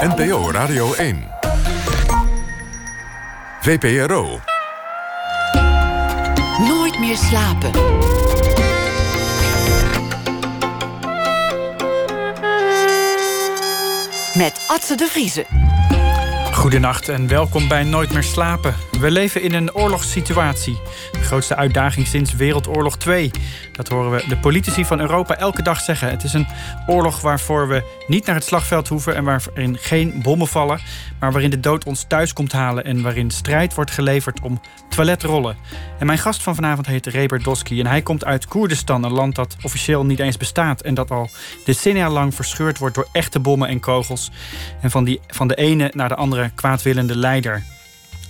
NPO Radio 1. VPRO. Nooit meer slapen. Met Atze de Vriezen. Goedenacht en welkom bij Nooit meer slapen. We leven in een oorlogssituatie. De grootste uitdaging sinds Wereldoorlog 2. Dat horen we de politici van Europa elke dag zeggen. Het is een oorlog waarvoor we niet naar het slagveld hoeven en waarin geen bommen vallen, maar waarin de dood ons thuis komt halen en waarin strijd wordt geleverd om toiletrollen. En mijn gast van vanavond heet Reber Doski en hij komt uit Koerdistan, een land dat officieel niet eens bestaat en dat al decennia lang verscheurd wordt door echte bommen en kogels. En van, die, van de ene naar de andere kwaadwillende leider.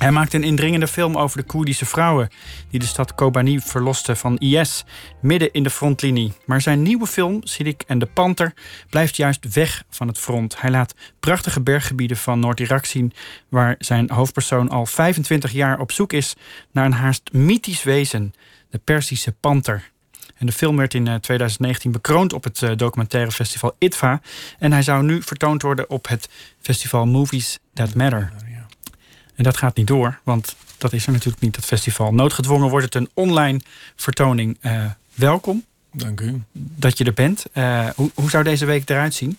Hij maakte een indringende film over de Koerdische vrouwen die de stad Kobani verlosten van IS midden in de frontlinie. Maar zijn nieuwe film, Sidik en de Panter, blijft juist weg van het front. Hij laat prachtige berggebieden van Noord-Irak zien, waar zijn hoofdpersoon al 25 jaar op zoek is naar een haast mythisch wezen, de Persische panter. En de film werd in 2019 bekroond op het documentaire festival ITVA. En hij zou nu vertoond worden op het festival Movies That Matter. En dat gaat niet door, want dat is er natuurlijk niet, dat festival. Noodgedwongen wordt het een online vertoning. Uh, welkom. Dank u. Dat je er bent. Uh, hoe, hoe, zou deze week eruit zien?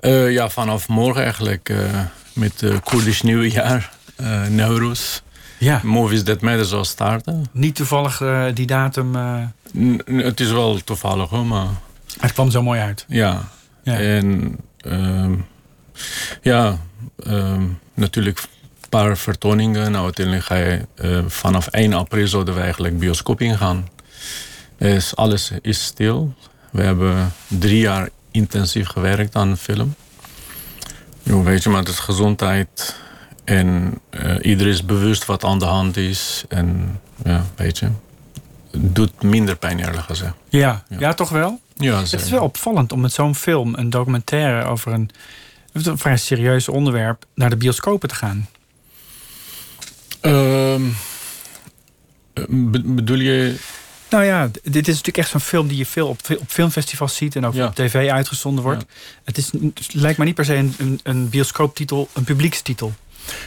Uh, ja, vanaf morgen eigenlijk met het Koerdisch nieuwjaar, uh, Nowruz. Ja. Movies That Matter zal starten. Niet toevallig die datum? het is wel toevallig hoor, maar... Het kwam zo mooi uit. Ja. ja. En ehm, ja, um, natuurlijk een paar vertoningen. Nou, uiteindelijk ga je uh, vanaf 1 april zouden we eigenlijk bioscoop ingaan. Dus alles is stil. We hebben drie jaar intensief gewerkt aan de film. Jo, weet je, maar het is gezondheid. En uh, iedereen is bewust wat aan de hand is. En ja, weet je. Het doet minder pijn eerlijk gezegd. Ja, ja. ja toch wel? Ja, het is wel opvallend om met zo'n film, een documentaire over een een vrij serieus onderwerp naar de bioscopen te gaan. Um, bedoel je. Nou ja, dit is natuurlijk echt zo'n film die je veel op, op filmfestivals ziet en ook ja. op tv uitgezonden wordt. Ja. Het, is, het lijkt me niet per se een, een, een bioscooptitel, een publiekstitel.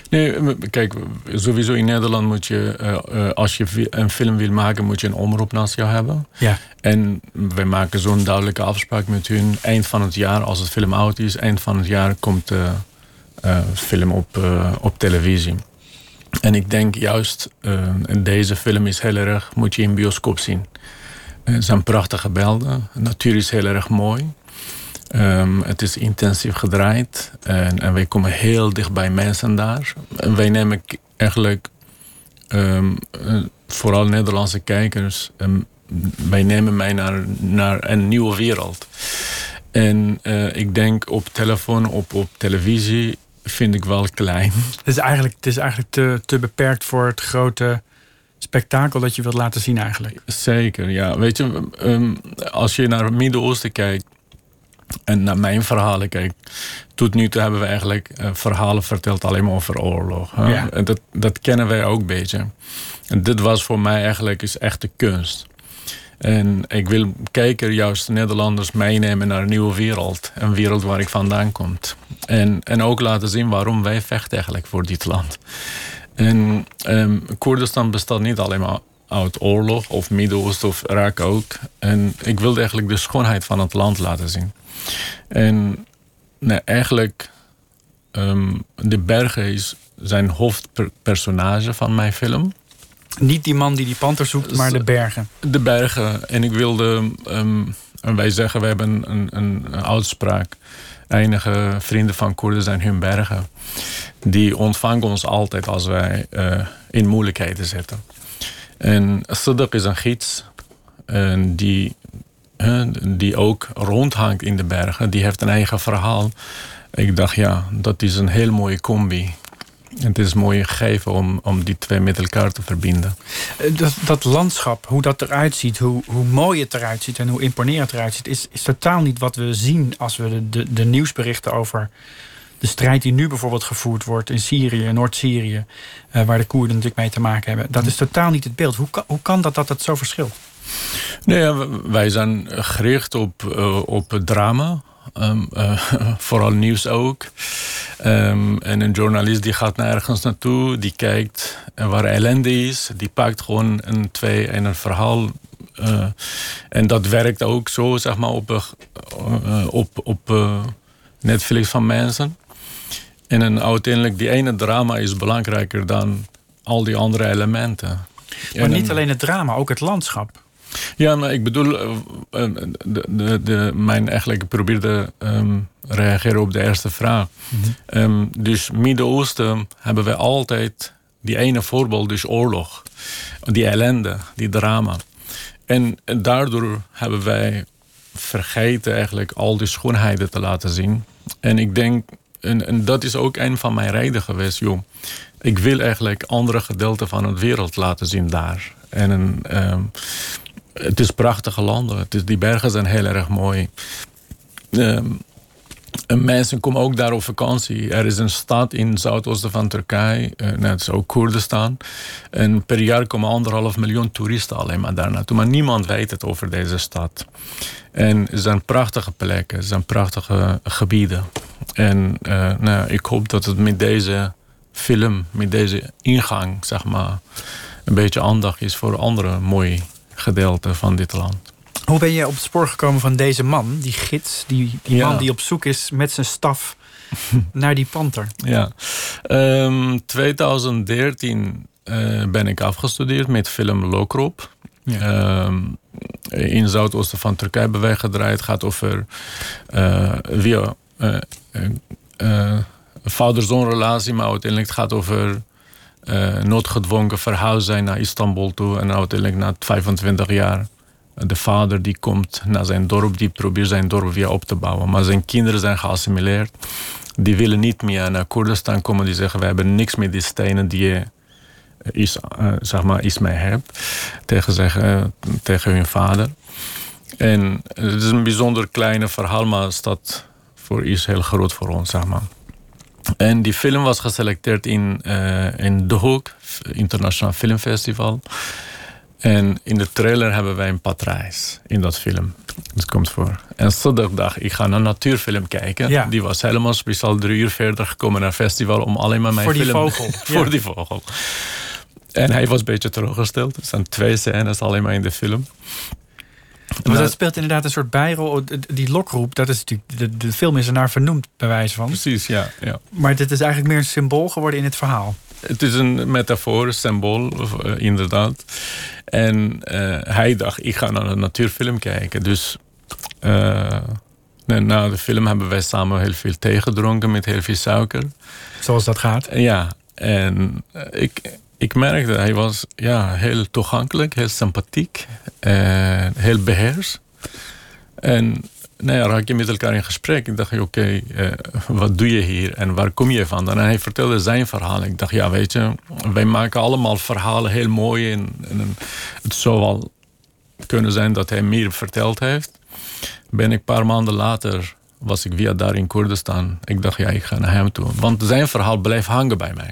Nee, kijk, sowieso in Nederland moet je, uh, uh, als je een film wil maken, moet je een omroep naast jou hebben. Ja. En wij maken zo'n duidelijke afspraak met hun. Eind van het jaar, als het film oud is, eind van het jaar komt de uh, film op, op televisie. En ik denk juist, deze film is heel erg, moet je in bioscoop zien. Het zijn prachtige beelden. De natuur is heel erg mooi. Um, het is intensief gedraaid en, en, wij komen heel dicht bij mensen daar. En wij nemen eigenlijk, um, vooral Nederlandse kijkers, um, wij nemen mij naar, naar een nieuwe wereld. En uh, ik denk op telefoon, op, op televisie, vind ik wel klein. Het is eigenlijk, het is eigenlijk te, te beperkt voor het grote spektakel dat je wilt laten zien eigenlijk. Zeker, ja. Weet je, als je naar het Midden-Oosten kijkt, en naar mijn verhalen kijk, tot nu toe hebben we eigenlijk uh, verhalen verteld alleen maar over oorlog. Ja. En dat, dat kennen wij ook een beetje. En dit was voor mij eigenlijk is echte kunst. En ik wil kijker, juist Nederlanders, meenemen naar een nieuwe wereld. Een wereld waar ik vandaan kom. En, en ook laten zien waarom wij vechten eigenlijk voor dit land. En um, Koerdistan bestaat niet alleen maar uit oorlog of Midden-Oosten of Irak ook. En ik wilde eigenlijk de schoonheid van het land laten zien. En nee, eigenlijk, um, de bergen is zijn hoofdpersonage van mijn film. Niet die man die die panter zoekt, maar de bergen. De bergen. En ik wilde, um, en wij zeggen, we hebben een, een, een uitspraak. Enige vrienden van Koerden zijn hun bergen. Die ontvangen ons altijd als wij uh, in moeilijkheden zitten. En Siddiq is een gids. En die die ook rondhangt in de bergen. Die heeft een eigen verhaal. Ik dacht, ja, dat is een heel mooie combi. Het is mooi gegeven om, om die twee met elkaar te verbinden. Dat, dat landschap, hoe dat eruit ziet, hoe, hoe mooi het eruit ziet en hoe imponerend het eruit ziet, is, is totaal niet wat we zien als we de, de, de nieuwsberichten over de strijd die nu bijvoorbeeld gevoerd wordt in Syrië, Noord-Syrië, uh, waar de Koerden natuurlijk mee te maken hebben. Dat is totaal niet het beeld. Hoe kan, hoe kan dat dat het zo verschilt? Nee, wij zijn gericht op, uh, op drama. Ehm, eh, vooral nieuws ook. Ehm, en een journalist die gaat nergens naartoe, die kijkt waar ellende is, die pakt gewoon een twee en een verhaal. En dat werkt ook zo, zeg maar, op, op, op Netflix van mensen. En een, uiteindelijk, die ene drama is belangrijker dan al die andere elementen. Maar niet alleen het drama, ook het landschap. Ja, maar ik bedoel, eh, eh, de, de, de, mijn eigenlijk ik probeerde um, reageren op de eerste vraag. Mm -hmm. dus Midden-Oosten hebben we altijd die ene voorbeeld, dus oorlog, die ellende, die drama. En, en daardoor hebben wij vergeten eigenlijk al die schoonheden te laten zien. En ik denk, en, en dat is ook een van mijn redenen geweest, joh. Ik wil eigenlijk andere gedeelten van de wereld laten zien daar. En een, um, het is prachtige landen. Het is, die bergen zijn heel erg mooi. Um, en mensen komen ook daar op vakantie. Er is een stad in het zuidoosten van Turkije, uh, net zo Koerdistan. En per jaar komen anderhalf miljoen toeristen alleen maar daar naartoe. Maar niemand weet het over deze stad. En het zijn prachtige plekken, het zijn prachtige gebieden. En uh, nou, ik hoop dat het met deze film, met deze ingang, zeg maar, een beetje aandacht is voor andere mooie gedeelten van dit land. Hoe ben je op het spoor gekomen van deze man, die gids, die, die man die op zoek is met zijn staf naar die panter? Ja, um, 2013 uh, ben ik afgestudeerd met film Lokrop. Ja. Um, in Zuidoosten van Turkije hebben wij gedraaid. Het gaat over uh, via uh, uh, vader-zoon relatie, maar uiteindelijk het gaat over noodgedwongen verhuis zijn naar Istanbul toe. En uiteindelijk na 25 jaar de vader die komt naar zijn dorp, die probeert zijn dorp weer op te bouwen. Maar zijn kinderen zijn geassimileerd. Die willen niet meer naar Koerdistan komen. Die zeggen, we hebben niks met die stenen die je is, uh, zeg maar, is mij hebt. Tegen, zeggen, tegen hun vader. En het is een bijzonder kleine verhaal, maar dat voor is heel groot voor ons, zeg maar. En die film was geselecteerd in, in De Hoek, Internationaal Filmfestival. En in de trailer hebben wij een patrijs in dat film. Dat komt voor. En zondag dacht ik ga naar een natuurfilm kijken. Ja. Die was helemaal speciaal drie uur verder gekomen naar het festival om alleen maar mijn voor film... Die vogel. voor ja. die vogel. En hij was een beetje teruggesteld. Er zijn twee scènes alleen maar in de film. Maar dat speelt inderdaad een soort bijrol. Die lokroep, dat is natuurlijk, de, de film is er naar vernoemd, bij wijze van. Precies, ja, ja. Maar dit is eigenlijk meer een symbool geworden in het verhaal. Het is een metafoor, een symbool, uh, inderdaad. En uh, hij dacht, ik ga naar een natuurfilm kijken. Dus uh, na de film hebben wij samen heel veel thee gedronken met heel veel suiker. Zoals dat gaat? Ja, en ik, ik merkte, hij was ja, heel toegankelijk, heel sympathiek, uh, heel beheers. En nou ja, raak je met elkaar in gesprek. Ik dacht, oké, uh, wat doe je hier en waar kom je vandaan? En hij vertelde zijn verhaal. Ik dacht, ja, weet je, wij maken allemaal verhalen heel mooi. En het zou wel kunnen zijn dat hij meer verteld heeft. Ben ik een paar maanden later, was ik weer daar in Koerdistan. Ik dacht, ja, ik ga naar hem toe. Want zijn verhaal blijft hangen bij mij.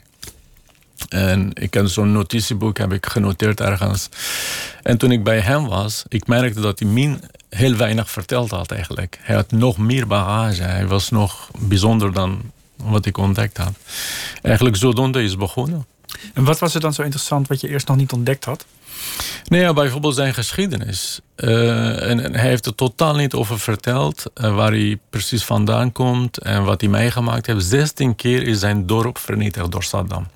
En ik heb zo'n notitieboek heb ik genoteerd ergens. En toen ik bij hem was, ik merkte dat hij min heel weinig verteld had eigenlijk. Hij had nog meer bagage. Hij was nog bijzonder dan wat ik ontdekt had. Eigenlijk zodoende is begonnen. En wat was er dan zo interessant wat je eerst nog niet ontdekt had? Nee, ja, bijvoorbeeld zijn geschiedenis. Uh, en, en, hij heeft er totaal niet over verteld uh, waar hij precies vandaan komt en wat hij meegemaakt heeft. 16 keer is zijn dorp vernietigd door Saddam.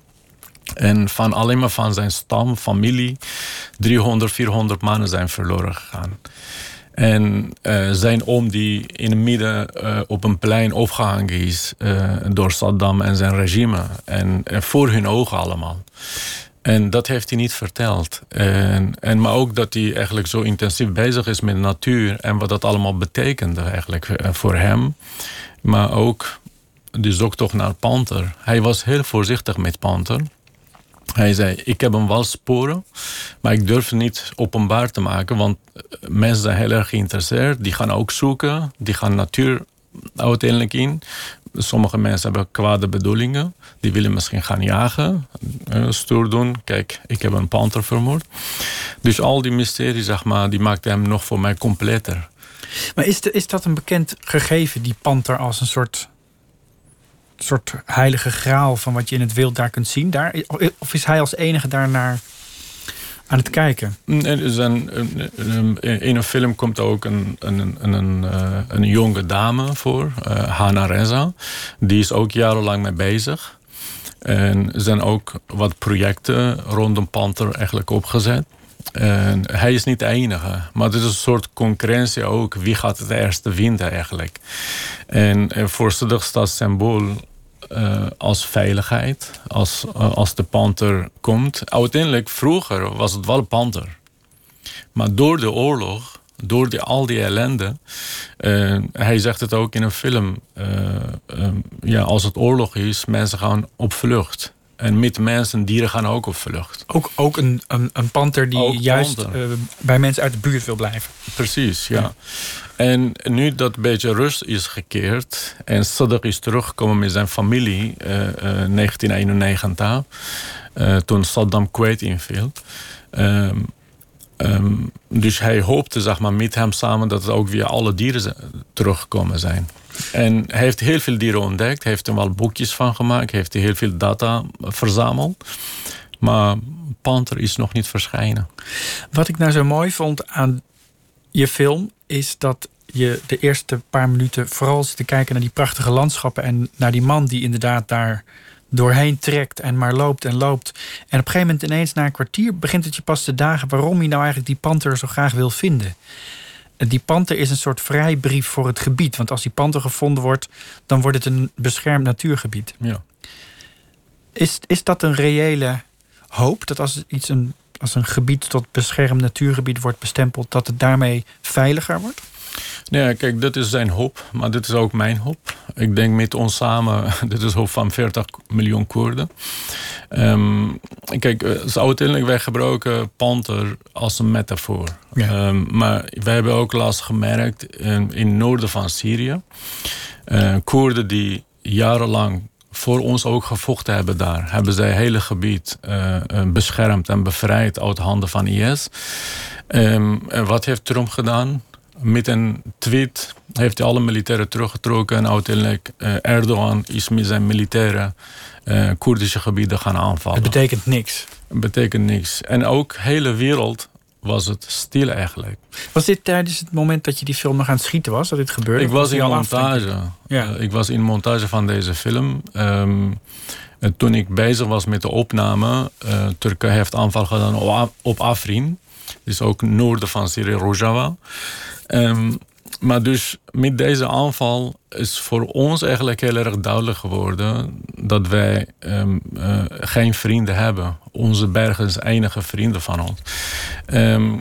En van alleen maar van zijn stam, familie, 300, 400 mannen zijn verloren gegaan. En uh, zijn oom die in het midden uh, op een plein opgehangen is uh, door Saddam en zijn regime. En, voor hun ogen allemaal. En dat heeft hij niet verteld. En, en, maar ook dat hij eigenlijk zo intensief bezig is met de natuur. En wat dat allemaal betekende eigenlijk voor hem. Maar ook de zoektocht naar Panther. Hij was heel voorzichtig met Panther. Hij zei, ik heb hem wel sporen, maar ik durf het niet openbaar te maken, want mensen zijn heel erg geïnteresseerd. Die gaan ook zoeken, die gaan natuur uiteindelijk in. Sommige mensen hebben kwade bedoelingen. Die willen misschien gaan jagen, stoer doen. Kijk, ik heb een panter vermoord. Dus al die mysterie, zeg maar, die maakte hem nog voor mij completer. Maar is, is dat een bekend gegeven, die panter, als een soort, soort heilige graal van wat je in het wild daar kunt zien? Daar, of is hij als enige daarnaar aan het kijken? Er zijn, in een film komt ook een, een, een, een, eh, jonge dame voor, Hana Reza. Die is ook jarenlang mee bezig. En er zijn ook wat projecten rondom Panther eigenlijk opgezet. Hij is niet de enige, maar het is een soort concurrentie ook. Wie gaat het eerste winnen eigenlijk? En eh, voor Sudig staat symbool uh, als veiligheid, als, uh, als de panter komt. Uiteindelijk, vroeger was het wel een panter. Maar door de oorlog, door die, al die ellende... Hij zegt het ook in een film. Ja, als het oorlog is, mensen gaan op vlucht. En met mensen, dieren gaan ook op vlucht. Ook, ook een, een, een panter die Ook juist eh, bij mensen uit de buurt wil blijven. Precies, ja. En nu dat een beetje rust is gekeerd en Saddam is teruggekomen met zijn familie eh, eh, 1991, eh, toen Saddam Kuwait inviel. Ehm, ehm, dus hij hoopte zeg maar, met hem samen dat er ook weer alle dieren teruggekomen zijn. En hij heeft heel veel dieren ontdekt, hij heeft er wel boekjes van gemaakt, heeft heel veel data verzameld. Maar Panther is nog niet verschijnen. Wat ik nou zo mooi vond aan je film is dat je de eerste paar minuten vooral zit te kijken naar die prachtige landschappen en naar die man die inderdaad daar doorheen trekt en maar loopt en loopt. En op een gegeven moment ineens na een kwartier begint het je pas te dagen waarom hij nou eigenlijk die panter zo graag wil vinden. En Die panter is een soort vrijbrief voor het gebied. Want als die panter gevonden wordt, dan wordt het een beschermd natuurgebied. Ja. Is, is dat een reële hoop? Dat als iets een, als een gebied tot beschermd natuurgebied wordt bestempeld, dat het daarmee veiliger wordt? Nee, kijk, dit is zijn hoop, maar dit is ook mijn hoop. Ik denk met ons samen, dit is hoop van 40 miljoen Koerden. Ehm, kijk, eh, zo uiteindelijk wij gebruiken panter als een metafoor. Ja. Ehm, maar wij hebben ook laatst gemerkt in, in het noorden van Syrië, eh, Koerden die jarenlang voor ons ook gevochten hebben daar. Hebben zij het hele gebied eh, eh, beschermd en bevrijd uit handen van IS. Ehm, en wat heeft Trump gedaan? Met een tweet heeft hij alle militairen teruggetrokken. En uiteindelijk eh, Erdogan is met zijn militairen eh, Koerdische gebieden gaan aanvallen. Het betekent niks. betekent niks. En ook de hele wereld was het stil eigenlijk. Was dit tijdens het moment dat je die film nog aan het schieten was, dat dit gebeurde? Ik was in af, montage. Ja. Eh, ik was in montage van deze film. Ehm, en toen ik bezig was met de opname, eh Turkije heeft aanval gedaan op Afrin. Dus ook noorden van Syrië, Rojava. Ehm, maar dus met deze aanval is voor ons eigenlijk heel erg duidelijk geworden dat wij ehm, eh, geen vrienden hebben. Onze bergen is enige vrienden van ons. Ehm,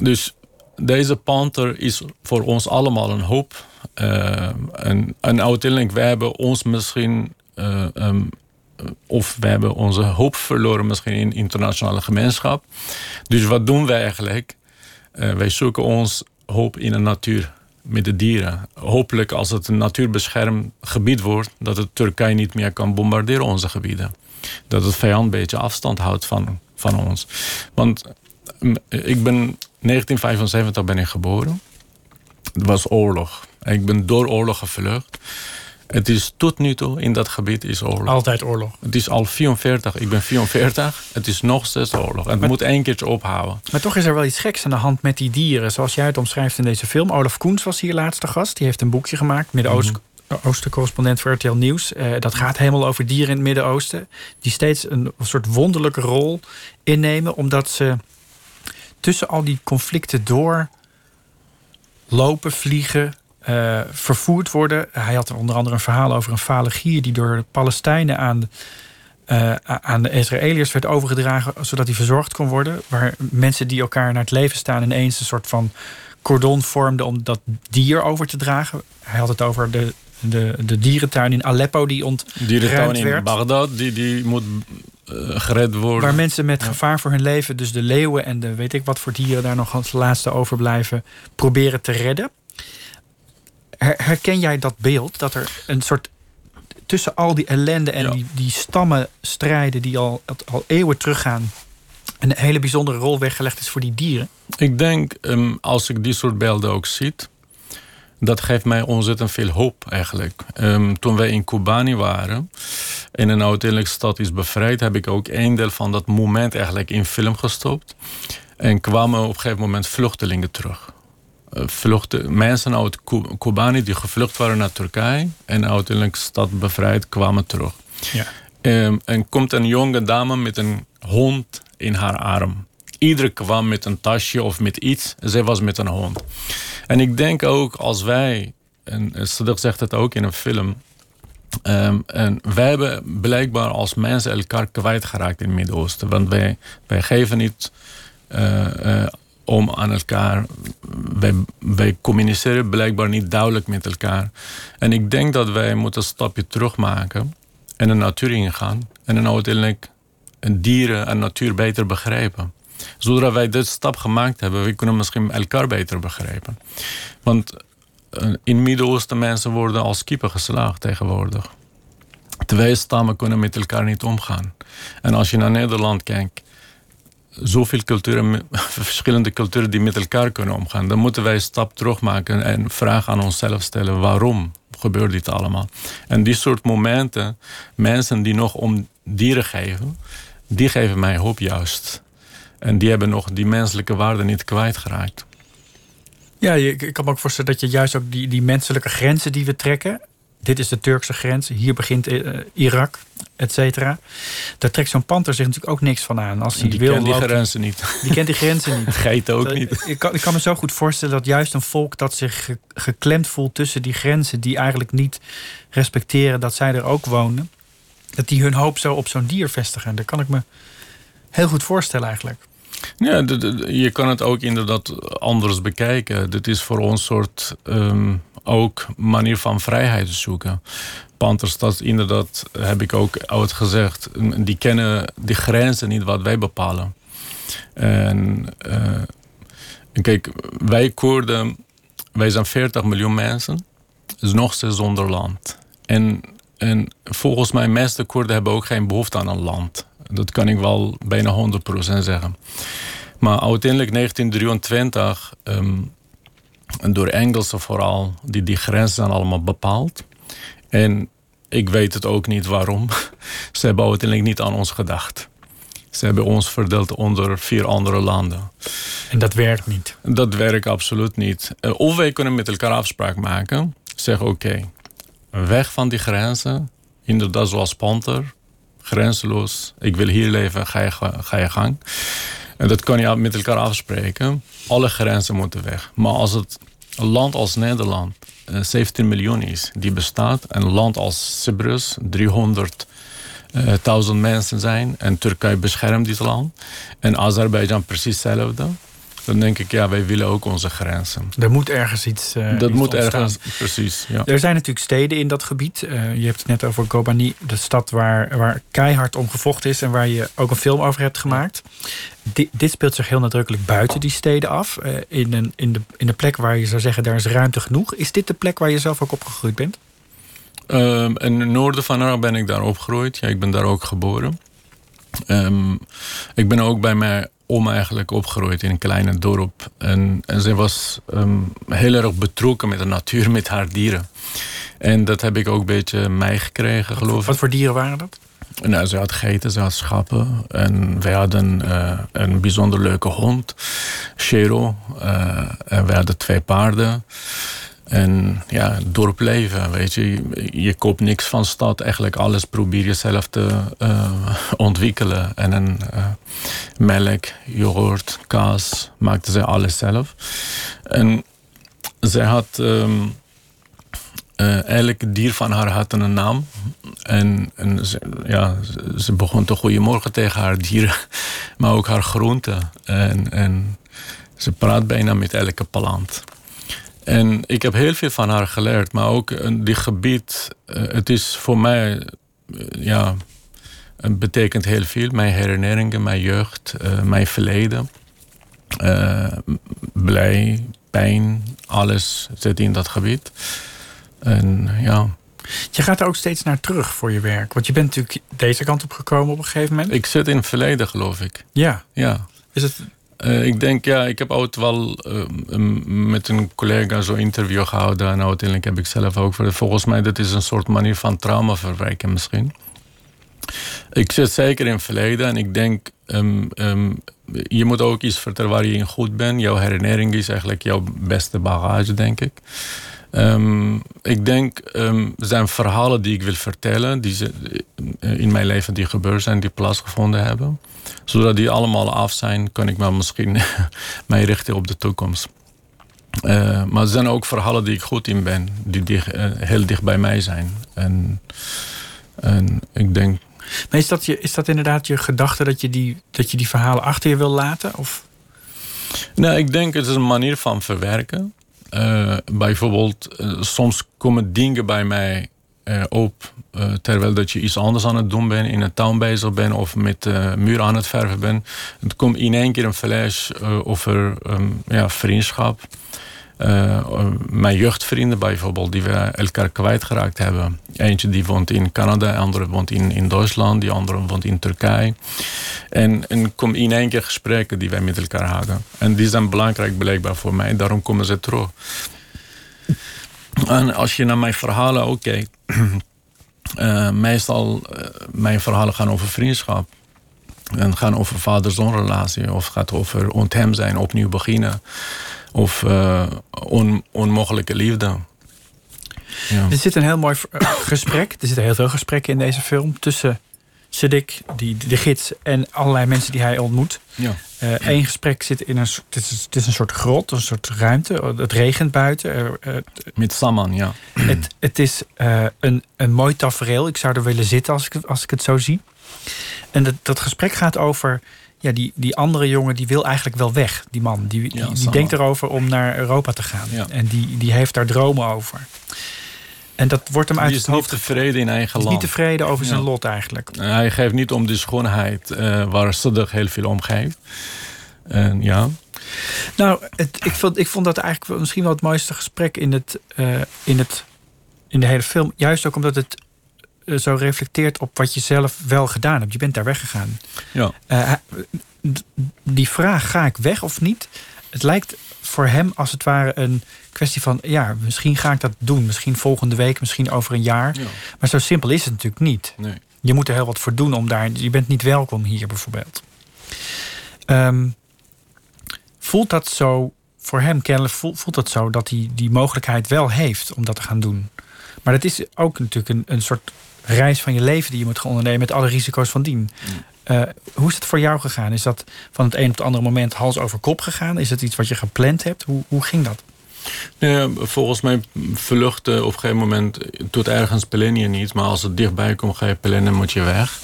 dus deze panter is voor ons allemaal een hoop. Eh, en, en uiteindelijk, wij hebben ons misschien... eh, of we hebben onze hoop verloren misschien in internationale gemeenschap. Dus wat doen wij eigenlijk? Eh, wij zoeken ons hoop in de natuur, met de dieren. Hopelijk als het een natuurbeschermd gebied wordt... dat het Turkije niet meer kan bombarderen onze gebieden. Dat het vijand een beetje afstand houdt van, van ons. Want mm, ik ben 1975 ben ik geboren. Het was oorlog. Ik ben door oorlog gevlucht. Het is tot nu toe in dat gebied is oorlog. Altijd oorlog. Het is al 44. Ik ben 44. Het is nog steeds oorlog. Het moet één keertje ophouden. Maar toch is er wel iets geks aan de hand met die dieren. Zoals jij het omschrijft in deze film. Olaf Koens was hier laatste gast. Die heeft een boekje gemaakt. Midden-Oosten correspondent voor RTL Nieuws. Eh, dat gaat helemaal over dieren in het Midden-Oosten. Die steeds een soort wonderlijke rol innemen. Omdat ze tussen al die conflicten door lopen, vliegen, eh, vervoerd worden. Hij had er onder andere een verhaal over een fale gier... die door de Palestijnen aan de, eh, aan de Israëliërs werd overgedragen... zodat hij verzorgd kon worden. Waar mensen die elkaar naar het leven staan... ineens een soort van cordon vormden om dat dier over te dragen. Hij had het over de, de, de dierentuin in Aleppo die ontruimd Dierentuin in. Bagdad, die, die moet eh, gered worden. Waar mensen met gevaar voor hun leven, dus de leeuwen en de weet ik wat voor dieren daar nog als laatste overblijven, proberen te redden. Her- herken jij dat beeld? Dat er een soort tussen al die ellende en Ja. die, die stammenstrijden die al, al eeuwen teruggaan, een hele bijzondere rol weggelegd is voor die dieren? Ik denk, ehm, als ik die soort beelden ook zie... dat geeft mij ontzettend veel hoop eigenlijk. Ehm, toen wij in Kobani waren en een uiteindelijk stad is bevrijd, heb ik ook een deel van dat moment eigenlijk in film gestopt. En kwamen op een gegeven moment vluchtelingen terug. Vluchten, mensen uit Kobani die gevlucht waren naar Turkije en uiteindelijk stad bevrijd kwamen terug. Ja. Um, en komt een jonge dame met een hond in haar arm. Iedereen kwam met een tasje of met iets. Zij was met een hond. En ik denk ook als wij, en Sadik zegt het ook in een film. Um, en wij hebben blijkbaar als mensen elkaar kwijtgeraakt in het Midden-Oosten. Want wij, wij geven niet uh, uh, om aan elkaar. Wij, wij communiceren blijkbaar niet duidelijk met elkaar. En ik denk dat wij moeten een stapje terug maken en de natuur ingaan. En dan uiteindelijk dieren en natuur beter begrijpen. Zodra wij dit stap gemaakt hebben, we kunnen misschien elkaar beter begrijpen. Want eh, in Midden-Oosten mensen worden als kippen geslagen tegenwoordig. Twee stammen kunnen met elkaar niet omgaan. En als je naar Nederland kijkt, zoveel culturen, verschillende culturen die met elkaar kunnen omgaan, dan moeten wij een stap terug maken en vragen aan onszelf stellen: waarom gebeurt dit allemaal? En die soort momenten, mensen die nog om dieren geven, die geven mij hoop juist. En die hebben nog die menselijke waarden niet kwijtgeraakt. Ja, ik kan me ook voorstellen dat je juist ook die, die menselijke grenzen die we trekken. Dit is de Turkse grens, hier begint uh, Irak, et cetera. Daar trekt zo'n panter zich natuurlijk ook niks van aan. Als hij die wil, kent die grenzen niet. Die kent die grenzen niet. Geit ook niet. Ik kan, ik kan me zo goed voorstellen dat juist een volk dat zich geklemd voelt tussen die grenzen, die eigenlijk niet respecteren dat zij er ook wonen, dat die hun hoop zo op zo'n dier vestigen. Dat kan ik me heel goed voorstellen eigenlijk. Ja, je kan het ook inderdaad anders bekijken. Dit is voor ons soort um, ook manier van vrijheid zoeken. Panthers, dat inderdaad, heb ik ook oud gezegd, die kennen die grenzen niet wat wij bepalen. En uh, kijk, wij Koerden, wij zijn 40 miljoen mensen, is nog steeds zonder land. En, en volgens mij, meeste Koerden hebben ook geen behoefte aan een land. Dat kan ik wel bijna 100% zeggen. Maar uiteindelijk 1923, um, door Engelsen vooral, die die grenzen zijn allemaal bepaald. En ik weet het ook niet waarom. Ze hebben uiteindelijk niet aan ons gedacht. Ze hebben ons verdeeld onder vier andere landen. En dat werkt niet? Dat werkt absoluut niet. Uh, of wij kunnen met elkaar afspraak maken. Zeggen oké, weg van die grenzen. Inderdaad zoals Panther grenzeloos. Ik wil hier leven, ga je, ga je gang. En dat kan je met elkaar afspreken. Alle grenzen moeten weg. Maar als het een land als Nederland 17 eh, miljoen is, die bestaat. En een land als Cyprus, 300.000 uh, mensen zijn. En Turkije beschermt dit land. En Azerbeidzjan precies hetzelfde dan denk ik, ja, wij willen ook onze grenzen. Er moet ergens iets. Uh, dat moet ergens, precies. Ja. Er zijn natuurlijk steden in dat gebied. Uh, je hebt het net over Kobani, de stad waar, waar keihard om gevochten is en waar je ook een film over hebt gemaakt. Dit, dit speelt zich heel nadrukkelijk buiten die steden af. Uh, in, een, in, de, in de plek waar je zou zeggen, daar is ruimte genoeg. Is dit de plek waar je zelf ook opgegroeid bent? Um, in het noorden van Irak ben ik daar opgegroeid. Ja, ik ben daar ook geboren. Um, ik ben ook bij mij om eigenlijk opgegroeid in een kleine dorp. En, en ze was um, heel erg betrokken met de natuur, met haar dieren. En dat heb ik ook een beetje meegekregen, geloof ik. Wat voor dieren waren dat? Nou, ze had geiten, ze had schapen. En wij hadden uh, een bijzonder leuke hond, Shero. Uh, en wij hadden twee paarden. En ja, dorpleven, weet je. Je koopt niks van stad. Eigenlijk alles probeer je zelf te uh, ontwikkelen. En een uh, melk, yoghurt, kaas, maakte ze alles zelf. En zij had... Um, elk dier van haar had een naam. En, en ze, ja, ze begon te goeiemorgen tegen haar dieren. Maar ook haar groenten. En, en ze praat bijna met elke plant. En ik heb heel veel van haar geleerd, maar ook dit gebied, eh, het is voor mij, eh, ja, het betekent heel veel. Mijn herinneringen, mijn jeugd, eh, mijn verleden. blij, pijn, alles zit in dat gebied. En ja. Je gaat er ook steeds naar terug voor je werk. Want je bent natuurlijk deze kant op gekomen op een gegeven moment. Ik zit in het verleden, geloof ik. Ja. ja. Is het Uh, ik denk, ja, ik heb ooit wel uh, met een collega zo'n interview gehouden. En uiteindelijk heb ik zelf ook. Volgens mij, dat is een soort manier van trauma verwerken misschien. Ik zit zeker in het verleden en ik denk, um, um, je moet ook iets vertellen waar je in goed bent. Jouw herinnering is eigenlijk jouw beste bagage, denk ik. Um, ik denk, er zijn verhalen die ik wil vertellen, die ze in mijn leven die gebeurd zijn, die plaatsgevonden hebben. Zodat die allemaal af zijn, kan ik me misschien mij richten op de toekomst. Uh, maar er zijn ook verhalen die ik goed in ben, die dicht, uh, heel dicht bij mij zijn. En, en ik denk maar is dat, je, is dat inderdaad je gedachte dat je, die, dat je die verhalen achter je wil laten? Of? Nou, ik denk het is een manier van verwerken. Uh, bijvoorbeeld, uh, soms komen dingen bij mij uh, op terwijl dat je iets anders aan het doen bent, in een tuin bezig bent of met muur aan het verven bent. Het komt in één keer een flash over um, ja, vriendschap. Uh, mijn jeugdvrienden bijvoorbeeld, die we elkaar kwijtgeraakt hebben. Eentje die woont in Canada, de andere woont in, in Duitsland, die andere woont in Turkije. En, en kom in één keer gesprekken die wij met elkaar hadden. En die zijn belangrijk blijkbaar voor mij, daarom komen ze terug. En als je naar mijn verhalen ook kijkt, uh, meestal uh, mijn verhalen gaan over vriendschap. En gaan over vader-zoon relatie of gaat over onthem zijn, opnieuw beginnen of uh, on, onmogelijke liefde. Ja. Er zit een heel mooi eh, gesprek. Er zitten heel veel gesprekken in deze film tussen Sedik, die, de gids, en allerlei mensen die hij ontmoet. Ja. Eén uh, gesprek zit in een, het is, het is een soort grot, een soort ruimte. Het regent buiten. Uh, Met Saman, ja. Het, het is uh, een, een mooi tafereel. Ik zou er willen zitten als ik, als ik het zo zie. En dat, dat gesprek gaat over ja, die, die andere jongen die wil eigenlijk wel weg, die man. Die, die, die denkt erover om naar Europa te gaan. En die, die heeft daar dromen over. En dat wordt hem uit het hoofd. Niet tevreden in eigen land. Niet tevreden over zijn lot eigenlijk. Hij geeft niet om de schoonheid uh, waar Sadek heel veel om geeft. En ja. Nou, het, ik, vond, ik vond dat eigenlijk misschien wel het mooiste gesprek in, het, uh, in, het, in de hele film. Juist ook omdat het eh, zo reflecteert op wat je zelf wel gedaan hebt. Je bent daar weggegaan. Ja. Uh, die vraag, ga ik weg of niet? Het lijkt voor hem als het ware een kwestie van... ja, misschien ga ik dat doen. Misschien volgende week, misschien over een jaar. Ja. Maar zo simpel is het natuurlijk niet. Nee. Je moet er heel wat voor doen om daar... Je bent niet welkom hier bijvoorbeeld. Um, voelt dat zo voor hem kennelijk voelt, voelt dat zo dat hij die mogelijkheid wel heeft om dat te gaan doen. Maar dat is ook natuurlijk een, een soort reis van je leven die je moet gaan ondernemen met alle risico's van dien. Uh, hoe is het voor jou gegaan? Is dat van het een op het andere moment hals over kop gegaan? Is het iets wat je gepland hebt? Hoe, hoe ging dat? Nee, volgens mij vluchten op een gegeven moment tot ergens plan je niet. Maar als het dichtbij komt, ga je plannen, moet je weg.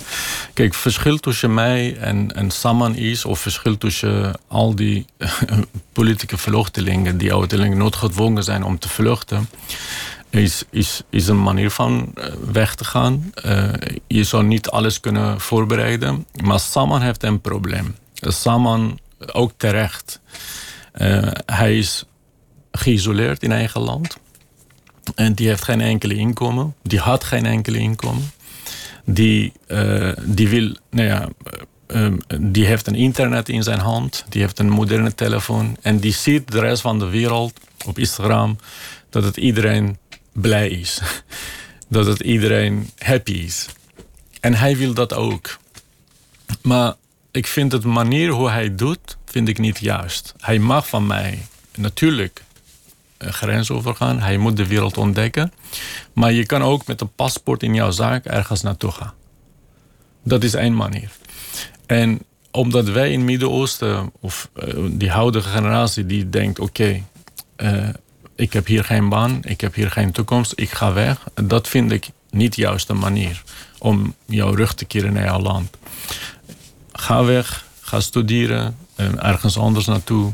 Kijk, verschil tussen mij en, en Saman is... of verschil tussen al die politieke vluchtelingen... die uiteindelijk noodgedwongen zijn om te vluchten is, is, is een manier van eh, weg te gaan. Uh, je zou niet alles kunnen voorbereiden. Maar Saman heeft een probleem. Saman, ook terecht. Hij is geïsoleerd in eigen land. En die heeft geen enkele inkomen. Die had geen enkele inkomen. Die, die wil, nou ja, um, die heeft een internet in zijn hand. Die heeft een moderne telefoon. En die ziet de rest van de wereld op Instagram dat het iedereen blij is. Dat het iedereen happy is. En hij wil dat ook. Maar ik vind het manier hoe hij doet, vind ik niet juist. Hij mag van mij natuurlijk een grens overgaan. Hij moet de wereld ontdekken. Maar je kan ook met een paspoort in jouw zaak ergens naartoe gaan. Dat is één manier. En omdat wij in het Midden-Oosten, of uh, die huidige generatie, die denkt: oké, uh, ik heb hier geen baan, ik heb hier geen toekomst, ik ga weg. Dat vind ik niet de juiste manier om jouw rug te keren naar jouw land. Ga weg, ga studeren, eh, ergens anders naartoe.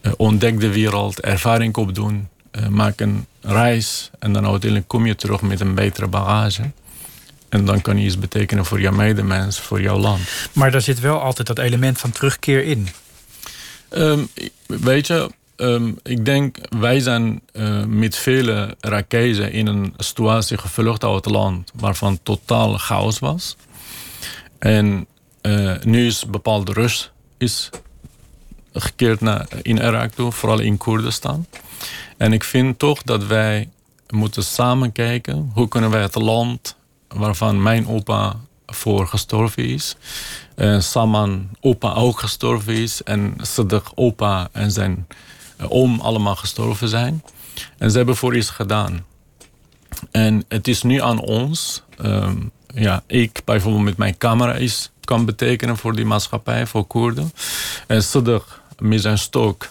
Eh, ontdek de wereld, ervaring opdoen. Eh, maak een reis en dan uiteindelijk kom je terug met een betere bagage. En dan kan je iets betekenen voor jouw medemens, voor jouw land. Maar daar zit wel altijd dat element van terugkeer in. Um, weet je, um, ik denk, wij zijn uh, met vele rakezen in een situatie gevlucht uit het land waarvan totaal chaos was. En uh, nu is bepaalde rust is gekeerd naar, in Irak toe, vooral in Koerdistan. En ik vind toch dat wij moeten samen kijken hoe kunnen wij het land waarvan mijn opa voor gestorven is. Uh, Saman opa ook gestorven is. En Siddiq opa en zijn uh, oom allemaal gestorven zijn. En ze hebben voor iets gedaan. En het is nu aan ons. Um, ja, ik bijvoorbeeld met mijn camera is, kan betekenen voor die maatschappij, voor Koerden. En Siddiq met zijn stok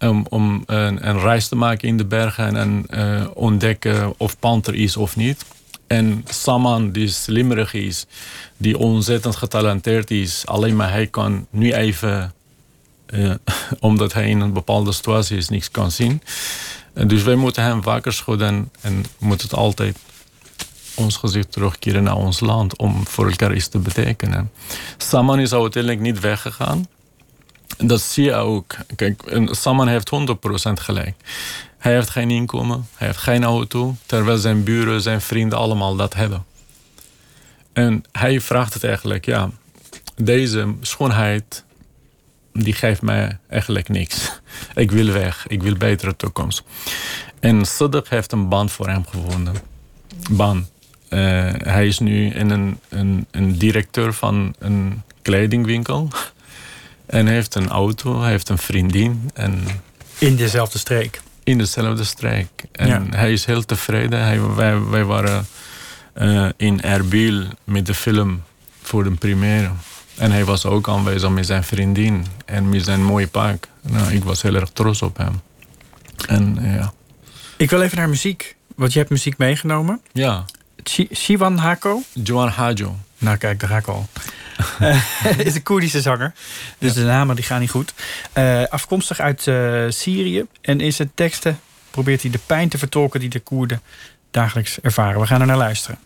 om, om een, een, reis te maken in de bergen en uh, ontdekken of panter is of niet. En Saman, die slimmerig is, die ontzettend getalenteerd is, alleen maar hij kan nu even, omdat hij in een bepaalde situatie is, niks kan zien. En dus wij moeten hem wakker schudden en moeten altijd ons gezicht terugkeren naar ons land om voor elkaar iets te betekenen. Saman is uiteindelijk niet weggegaan. Dat zie je ook. Kijk, Saman heeft 100% gelijk. Hij heeft geen inkomen, hij heeft geen auto, terwijl zijn buren, zijn vrienden allemaal dat hebben. En hij vraagt het eigenlijk, ja, deze schoonheid, die geeft mij eigenlijk niks. Ik wil weg, ik wil betere toekomst. En Siddiq heeft een baan voor hem gevonden. Baan. Uh, hij is nu in een, een, een directeur van een kledingwinkel. En hij heeft een auto, hij heeft een vriendin. En in dezelfde streek? In dezelfde streek. En hij is heel tevreden. Hij, wij, wij waren uh, in Erbil met de film voor de première. En hij was ook aanwezig met zijn vriendin en met zijn mooie pak. Nou, ik was heel erg trots op hem. En ja. Ik wil even naar muziek. Want je hebt muziek meegenomen. Ja. Shivan Hako? Joan Hajo. Nou kijk, daar ga ik al. is een Koerdische zanger. Dus de namen die gaan niet goed. Uh, afkomstig uit uh, Syrië. En in zijn teksten probeert hij de pijn te vertolken die de Koerden dagelijks ervaren. We gaan er naar luisteren.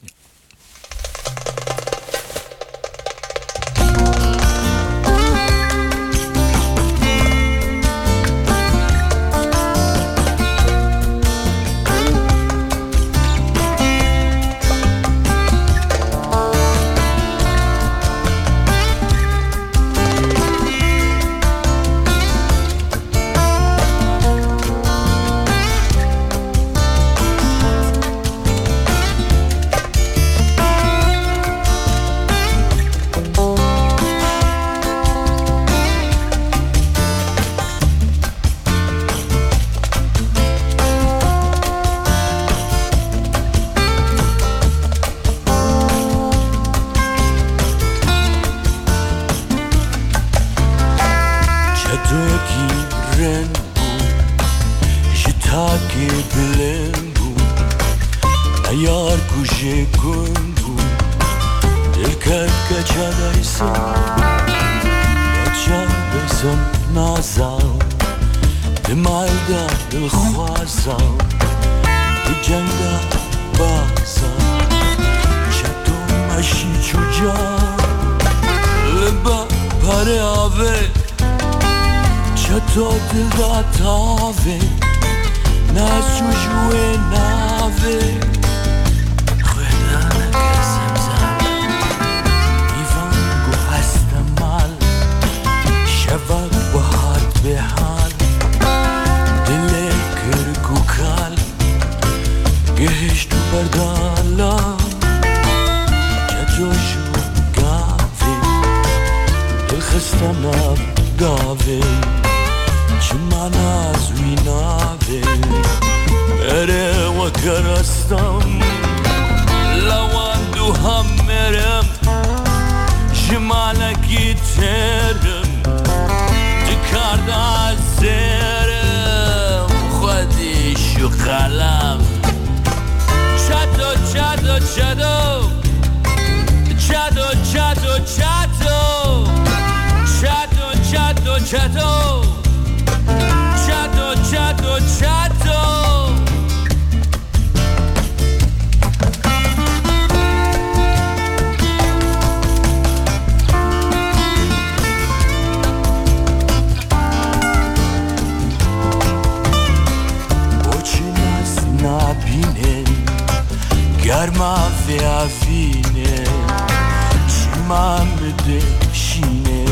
محمد شینه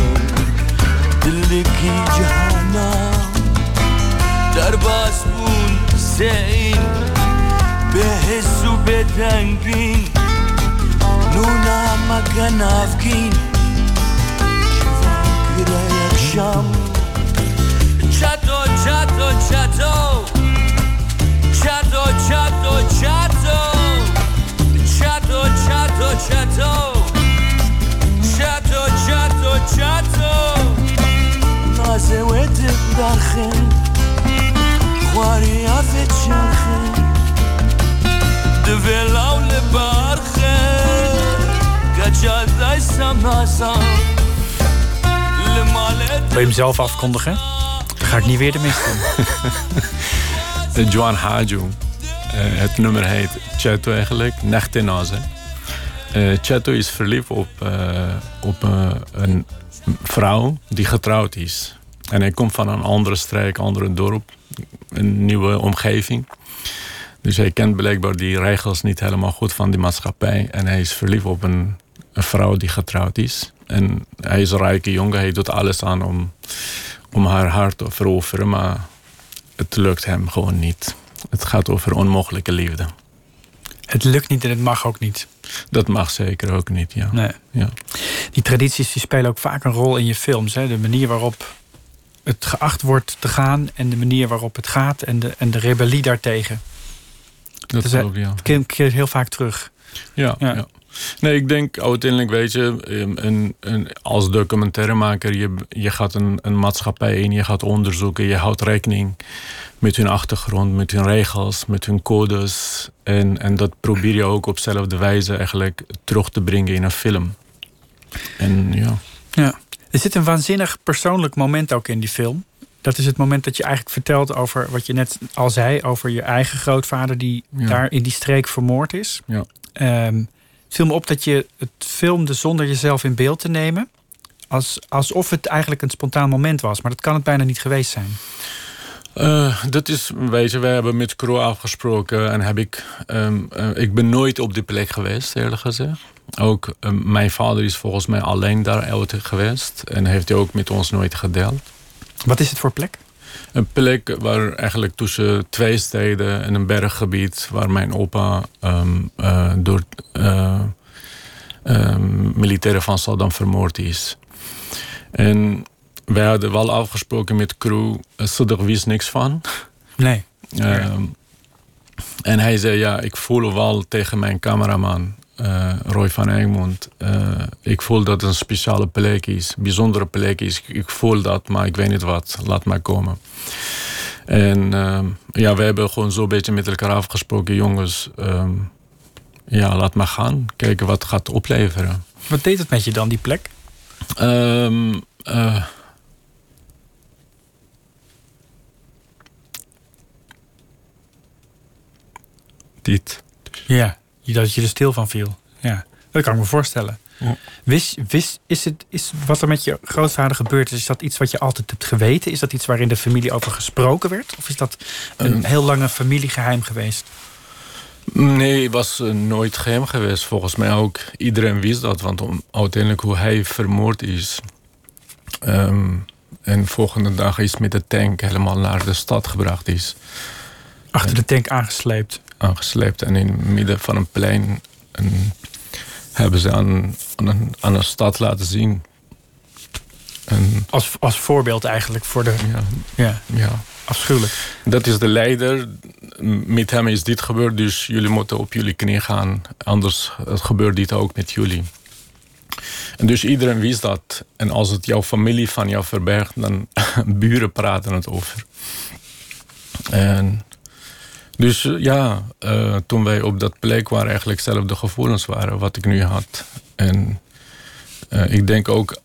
دل کی جهانم در باز بون زین. به حسو به دنگین. نونا مگن افکین. شفاکره یک شم. چطو چطو چطو. چطو چطو چطو. چطو چطو چطو. chato, chato, chato تازه ودم درخه خواری Wil je hem zelf afkondigen? Dan ga ik niet weer de mist in. Joan Haju. Uh, eh, het nummer heet Chato eigenlijk. Nacht in Azen. Uh, is verliefd op, uh, op een vrouw die getrouwd is. En hij komt van een andere streek, andere dorp, een nieuwe omgeving. Dus hij kent blijkbaar die regels niet helemaal goed van die maatschappij. En hij is verliefd op een, een vrouw die getrouwd is. En hij is een rijke jongen, hij doet alles aan om, om haar hart te veroveren, maar het lukt hem gewoon niet. Het gaat over onmogelijke liefde. Het lukt niet en het mag ook niet. Dat mag zeker ook niet, ja. Nee. ja. Die tradities die spelen ook vaak een rol in je films. Hè? De manier waarop het geacht wordt te gaan en de manier waarop het gaat en de, en de rebellie daartegen. Dat Dus, klopt, ja. Het keert heel vaak terug. Ja, Ja. ja. Nee, ik denk uiteindelijk, weet je, een, een, als documentairemaker, je, je gaat een, een maatschappij in, je gaat onderzoeken, je houdt rekening met hun achtergrond, met hun regels, met hun codes. En, en dat probeer je ook op dezelfde wijze eigenlijk terug te brengen in een film. En ja. Ja. Er zit een waanzinnig persoonlijk moment ook in die film. Dat is het moment dat je eigenlijk vertelt over wat je net al zei, over je eigen grootvader die Ja. daar in die streek vermoord is. Ja. Ehm, het viel me op dat je het filmde zonder jezelf in beeld te nemen. Als, alsof het eigenlijk een spontaan moment was. Maar dat kan het bijna niet geweest zijn. Eh, dat is, weet je, wij hebben met crew afgesproken en heb ik, ehm, eh, ik ben nooit op die plek geweest, eerlijk gezegd. Ook ehm, mijn vader is volgens mij alleen daar geweest en heeft hij ook met ons nooit gedeeld. Wat is het voor plek? Een plek waar eigenlijk tussen twee steden en een berggebied waar mijn opa ehm, eh, door eh, ehm, militairen van Saddam vermoord is. En wij hadden wel afgesproken met crew, uh, Saddam wist niks van. Nee. Ehm, en hij zei, ja, ik voel wel tegen mijn cameraman, eh, Roy van Egmond. eh, ik voel dat het een speciale plek is, bijzondere plek is. Ik voel dat, maar ik weet niet wat. Laat maar komen. En ehm, ja, we hebben gewoon zo'n beetje met elkaar afgesproken, jongens. ehm, ja, laat maar gaan. Kijken wat het gaat opleveren. Wat deed het met je dan, die plek? Ehm, eh, dit. Ja, dat je er stil van viel. Ja, dat kan ik me voorstellen. Ja. Wist, wist, is, het, is wat er met je grootvader gebeurd is, is dat iets wat je altijd hebt geweten? Is dat iets waarin de familie over gesproken werd? Of is dat een Ehm. heel lange familiegeheim geweest? Nee, het was eh, nooit geheim geweest. Volgens mij ook. Iedereen wist dat. Want om, uiteindelijk hoe hij vermoord is. ehm, en volgende dag is met de tank helemaal naar de stad gebracht is. Achter de tank aangesleept. Aangesleept. En in het midden van een plein hebben ze aan, aan, een, aan een stad laten zien. En Als, als voorbeeld eigenlijk voor de... ja, Ja, ja. afschuwelijk. Dat is de leider. Met hem is dit gebeurd, dus jullie moeten op jullie knie gaan. Anders gebeurt dit ook met jullie. En dus iedereen wist dat. En als het jouw familie van jou verbergt, dan buren praten het over. En dus eh, ja, eh, toen wij op dat plek waren, eigenlijk zelf de gevoelens waren wat ik nu had. En eh, ik denk ook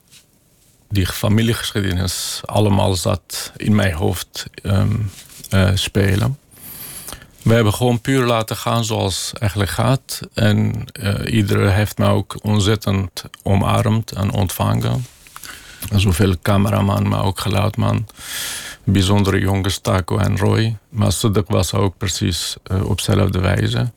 die familiegeschiedenis allemaal zat in mijn hoofd eh, spelen. We hebben gewoon puur laten gaan zoals eigenlijk gaat. En iedereen heeft mij ook ontzettend omarmd en ontvangen. En zoveel cameraman, maar ook geluidman. Bijzondere jongens, Taco en Roy. Maar Sudak was ook precies uh, op dezelfde wijze.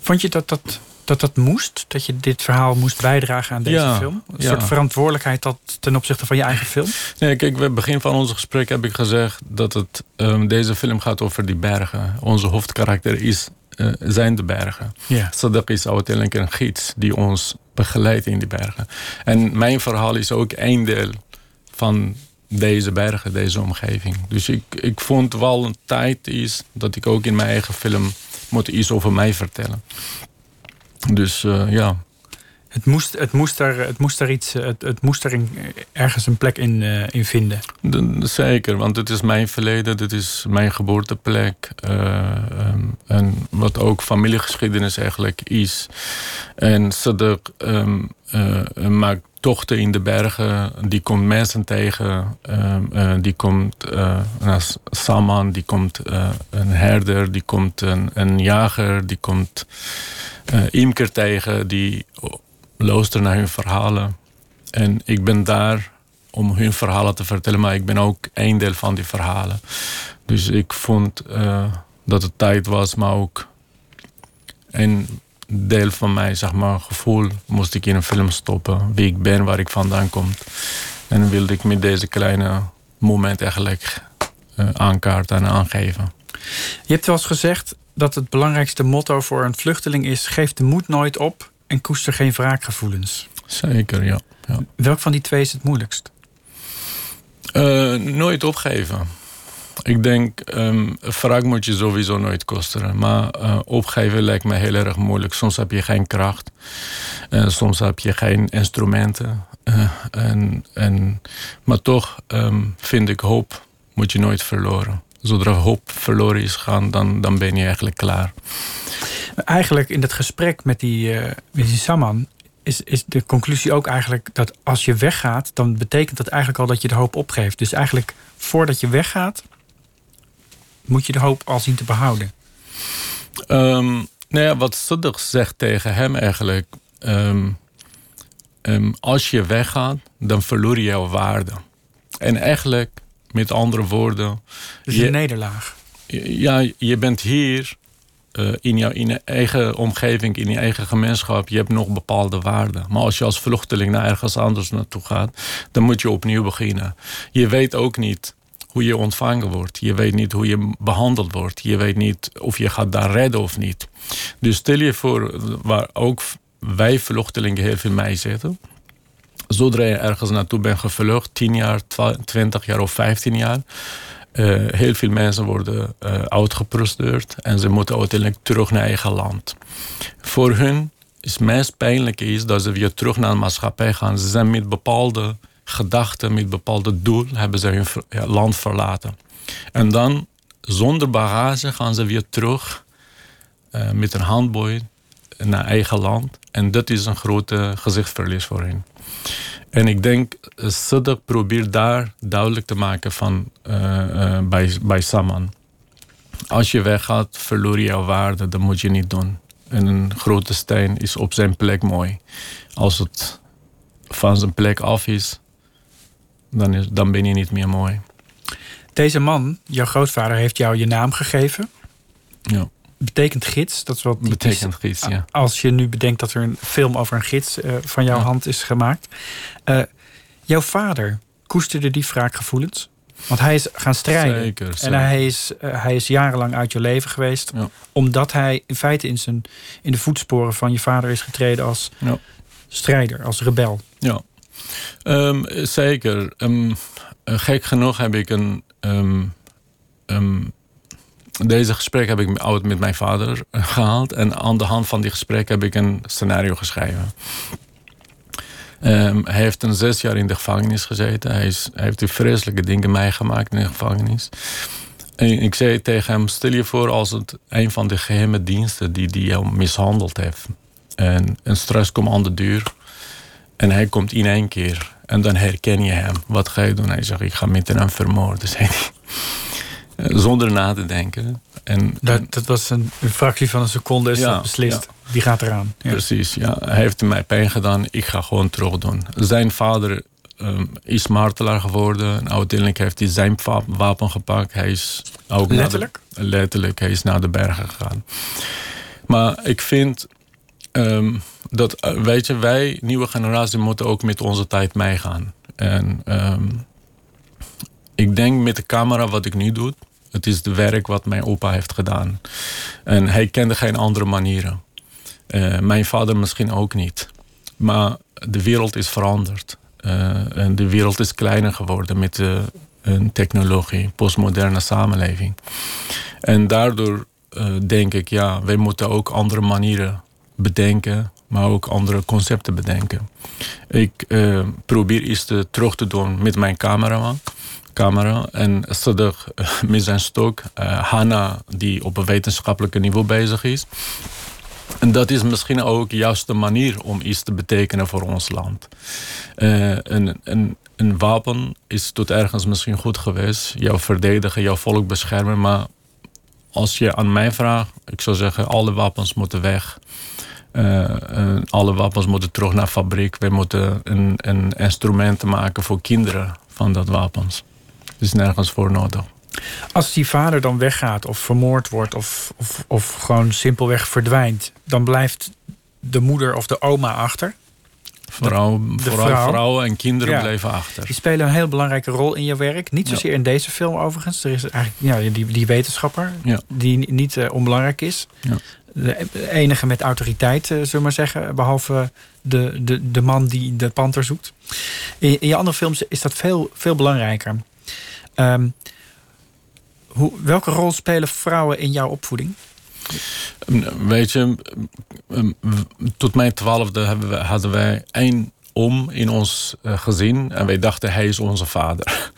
Vond je dat dat dat dat moest? Dat je dit verhaal moest bijdragen aan deze Ja, film? Een ja. soort verantwoordelijkheid dat ten opzichte van je eigen film? Nee, kijk, bij het begin van ons gesprek heb ik gezegd dat het, ehm, deze film gaat over die bergen. Onze hoofdkarakter is, eh, zijn de bergen. Ja. Sadak is uiteindelijk een gids die ons begeleidt in die bergen. En mijn verhaal is ook een deel van deze bergen, deze omgeving. Dus ik, ik vond wel een tijd is dat ik ook in mijn eigen film moet iets over mij vertellen. Dus eh, ja, Het moest, het moest, er, het moest er iets, het, het moest er in- ergens een plek in, eh, in vinden. De- zeker, want het is mijn verleden, dit is mijn geboorteplek. eh, ehm, en wat ook familiegeschiedenis eigenlijk is. En Sadak ehm, eh, maakt tochten in de bergen, die komt mensen tegen. ehm, eh, die komt eh, een Saman, die komt eh, een herder, die komt een, jager, die komt imker tegen, die luistert naar hun verhalen. En ik ben daar om hun verhalen te vertellen, maar ik ben ook een deel van die verhalen. Dus ik vond dat het tijd was, maar ook een deel van mij, zeg maar, gevoel moest ik in een film stoppen. Wie ik ben, waar ik vandaan kom. En wilde ik met deze kleine moment eigenlijk eh, aankaarten en aangeven. Je hebt wel eens gezegd dat het belangrijkste motto voor een vluchteling is: geef de moed nooit op en koester geen wraakgevoelens. Zeker, ja. ja. Welk van die twee is het moeilijkst? Eh, nooit opgeven. Ik denk, wraak moet je sowieso nooit kosten. Maar eh, opgeven lijkt me heel erg moeilijk. Soms heb je geen kracht. En soms heb je geen instrumenten. Eh, en, en, maar toch ehm, vind ik hoop moet je nooit verloren. Zodra hoop verloren is gaan, dan, dan ben je eigenlijk klaar. Eigenlijk in dat gesprek met die, met die Saman is, is de conclusie ook eigenlijk dat als je weggaat, dan betekent dat eigenlijk al dat je de hoop opgeeft. Dus eigenlijk voordat je weggaat, moet je de hoop al zien te behouden. Ehm, nou ja, wat Saddam zegt tegen hem eigenlijk. ehm, ehm, als je weggaat, dan verloor je jouw waarde. En eigenlijk, met andere woorden. Dus je- een nederlaag. ja, je bent hier eh, in, jouw, in je eigen omgeving, in je eigen gemeenschap. Je hebt nog bepaalde waarden. Maar als je als vluchteling naar ergens anders naartoe gaat, dan moet je opnieuw beginnen. Je weet ook niet hoe je ontvangen wordt. Je weet niet hoe je behandeld wordt. Je weet niet of je gaat daar redden of niet. Dus stel je voor, waar ook wij vluchtelingen heel veel mee zitten. Zodra je ergens naartoe bent gevlucht, 10 jaar, 20 jaar of 15 jaar. eh, heel veel mensen worden eh uitgeprocedeerd en ze moeten uiteindelijk terug naar eigen land. Voor hun is het meest pijnlijke is dat ze weer terug naar de maatschappij gaan. Ze zijn met bepaalde gedachten, met bepaalde doel, hebben ze hun land verlaten. En dan, zonder bagage, gaan ze weer terug eh, met een handboei naar eigen land. En dat is een grote gezichtsverlies voor hen. En ik denk, eh, Sadak probeert daar duidelijk te maken van eh, bij, bij Saman. Als je weggaat, verloor je jouw waarde. Dat moet je niet doen. En een grote steen is op zijn plek mooi. Als het van zijn plek af is, dan, is, dan ben je niet meer mooi. Deze man, jouw grootvader, heeft jou je naam gegeven. Ja, Betekent gids. Dat is wel typisch. betekent gids, ja. Als je nu bedenkt dat er een film over een gids eh, van jouw Ja. hand is gemaakt. Eh, jouw vader koesterde die wraakgevoelens? Want hij is gaan strijden. Zeker, En hij is, eh, hij is jarenlang uit je leven geweest. Ja. Omdat hij in feite in, zijn, in de voetsporen van je vader is getreden als Ja. strijder, als rebel. Ja, Ehm, zeker. Ehm, eh, gek genoeg heb ik een. ehm, deze gesprek heb ik oud met mijn vader eh, gehaald. En aan de hand van die gesprek heb ik een scenario geschreven. Hij heeft een zes jaar in de gevangenis gezeten. Hij, is, heeft vreselijke dingen meegemaakt in de gevangenis. En ik zei tegen hem: stel je voor als het een van de geheime diensten die, die jou mishandeld heeft. En, en straks komt aan de deur. En hij komt in één keer. En dan herken je hem. Wat ga je doen? Hij zegt, ik ga meteen hem vermoorden. zei hij. Eh, Zonder na te denken. En, Dat, dat was een, een fractie van een seconde is Ja, beslist. Die gaat eraan. Ja. Precies, ja. Hij heeft mij pijn gedaan. Ik ga gewoon terug doen. Zijn vader ehm, is martelaar geworden. En uiteindelijk heeft hij zijn wapen gepakt. Hij is ook de- Letterlijk? letterlijk. Hij is naar de bergen gegaan. Maar ik vind Ehm, dat, eh, weet je, wij, nieuwe generatie, moeten ook met onze tijd meegaan. En ehm, ik denk met de camera wat ik nu doe, het is het werk wat mijn opa heeft gedaan. En hij kende geen andere manieren. Eh, mijn vader misschien ook niet. Maar de wereld is veranderd. Eh, en de wereld is kleiner geworden met de een technologie, postmoderne samenleving. En daardoor denk ik, ja, wij moeten ook andere manieren bedenken, maar ook andere concepten bedenken. Ik uh, probeer iets te, terug te doen met mijn cameraman. Camera. En Sadig uh, met zijn stok. Hanna, die op een wetenschappelijk niveau bezig is. En dat is misschien ook de manier om iets te betekenen voor ons land. een, een, een wapen is tot ergens misschien goed geweest. Jou verdedigen, jouw volk beschermen. Maar als je aan mij vraagt, ik zou zeggen, alle wapens moeten weg. Uh, alle wapens moeten terug naar fabriek. We moeten een, een instrumenten maken voor kinderen van dat wapens. Er is nergens voor nodig. Als die vader dan weggaat of vermoord wordt of, of, of gewoon simpelweg verdwijnt, dan blijft de moeder of de oma achter. De vooral vrouw. vrouwen en kinderen bleven achter. Die spelen een heel belangrijke rol in je werk. Niet zozeer in deze film overigens. Er is eigenlijk ja, die, die wetenschapper die niet uh, onbelangrijk is de enige met autoriteit, eh, zullen we maar zeggen. Behalve de, de, de man die de panter zoekt. In, in je andere films is dat veel, veel belangrijker. Um, hoe, welke rol spelen vrouwen in jouw opvoeding? Weet je, tot mijn twaalfde hadden wij één om in ons eh, gezin. En wij dachten, hij is onze vader.